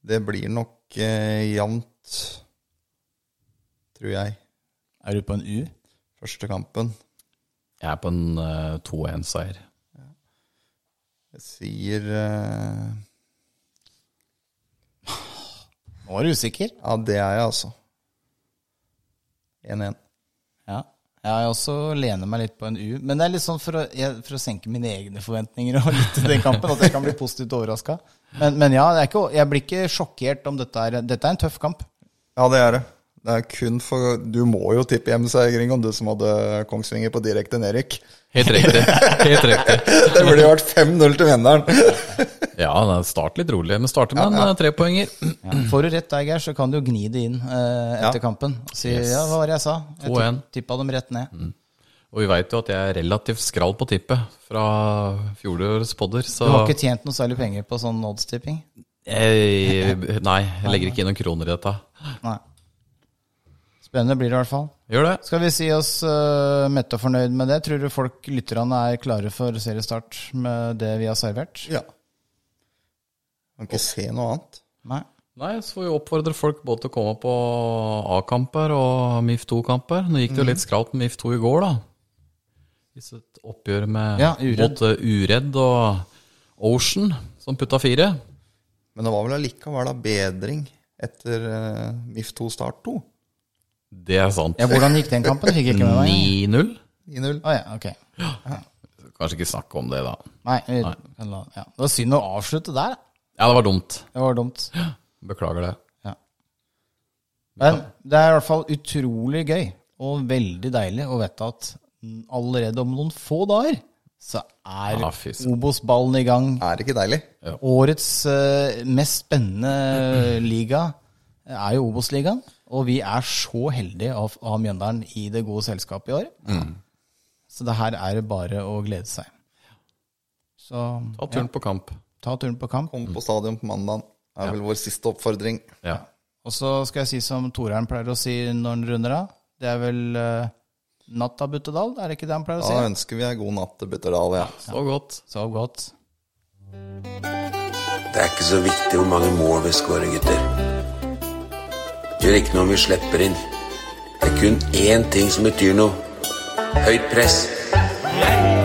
Det blir nok eh, jevnt, tror jeg. Er du på en U? Første kampen. Jeg er på en uh, 2-1-seier. Jeg sier uh... Nå er du usikker. Ja, det er jeg, altså. 1-1. Ja. Jeg også lener meg litt på en U. Men det er litt sånn for å, jeg, for å senke mine egne forventninger og litt til den kampen, at jeg kan bli positivt overraska. Men, men ja, det er ikke, jeg blir ikke sjokkert om dette er Dette er en tøff kamp. Ja, det er det. Det er kun for Du må jo tippe hjemseiering om du som hadde Kongsvinger på direkte nedrykk. Helt riktig. Helt riktig. Det burde jo vært 5-0 til vinneren. Ja, er start litt rolig. Men starter med en eh, trepoenger. Ja. Får du rett der, Geir, så kan du jo gni det inn eh, etter Ja. kampen. Si Yes. ja, hva var det jeg sa? Jeg 2-1. tippa dem rett ned. Og vi veit jo at jeg er relativt skral på tippet fra fjorårets podder, så Du har ikke tjent noe særlig penger på sånn oddstipping? Jeg, nei, jeg legger ikke inn noen kroner i dette. Nei. Spennende blir det i hvert fall. Gjør det. Skal vi si oss uh, mette og fornøyd med det? Tror du folk, lytterne, er klare for seriestart med det vi har servert? Ja. Kan ikke se noe annet. Nei. Nei, så får vi oppfordre folk både til å komme på A-kamper og MIF2-kamper. Nå gikk det jo litt skralt med MIF2 i går, da. Hvis et oppgjør med Ja, Uredd. både Uredd og Ocean, som putta fire. Men det var vel allikevel da bedring etter uh, MIF2 Start 2. Det er sant. Ja, Hvordan gikk den kampen? Fikk jeg ikke med meg. 9-0. 9-0. Å ja, ok. Kanskje ikke snakke om det, da. Nei, vi, kan la, ja. Det var synd å avslutte der. Ja, det var dumt. Det var dumt. Beklager det. Ja. Men det er i hvert fall utrolig gøy og veldig deilig å vite at allerede om noen få dager så er ah. Obos-ballen i gang. Er det ikke deilig? Årets uh, mest spennende liga er jo Obos-ligaen. Og vi er så heldige å ha Mjøndalen i det gode selskapet i år. Så det her er bare å glede seg. Så Ta turen på kamp. Ta turen på kamp. Kom på stadion på mandag. er vel vår siste oppfordring. Ja. Og så skal jeg si som Torheim pleier å si når han runder av. Det er vel uh, natta Buttedal, er det ikke det han pleier å si? Da ønsker vi ei god natt til Buttedal, ja. Så godt. Så godt. Det er ikke så viktig hvor mange mål vi skårer, gutter. Det gjør ikke noe om vi slipper inn. Det er kun én ting som betyr noe. Høyt press. Yeah.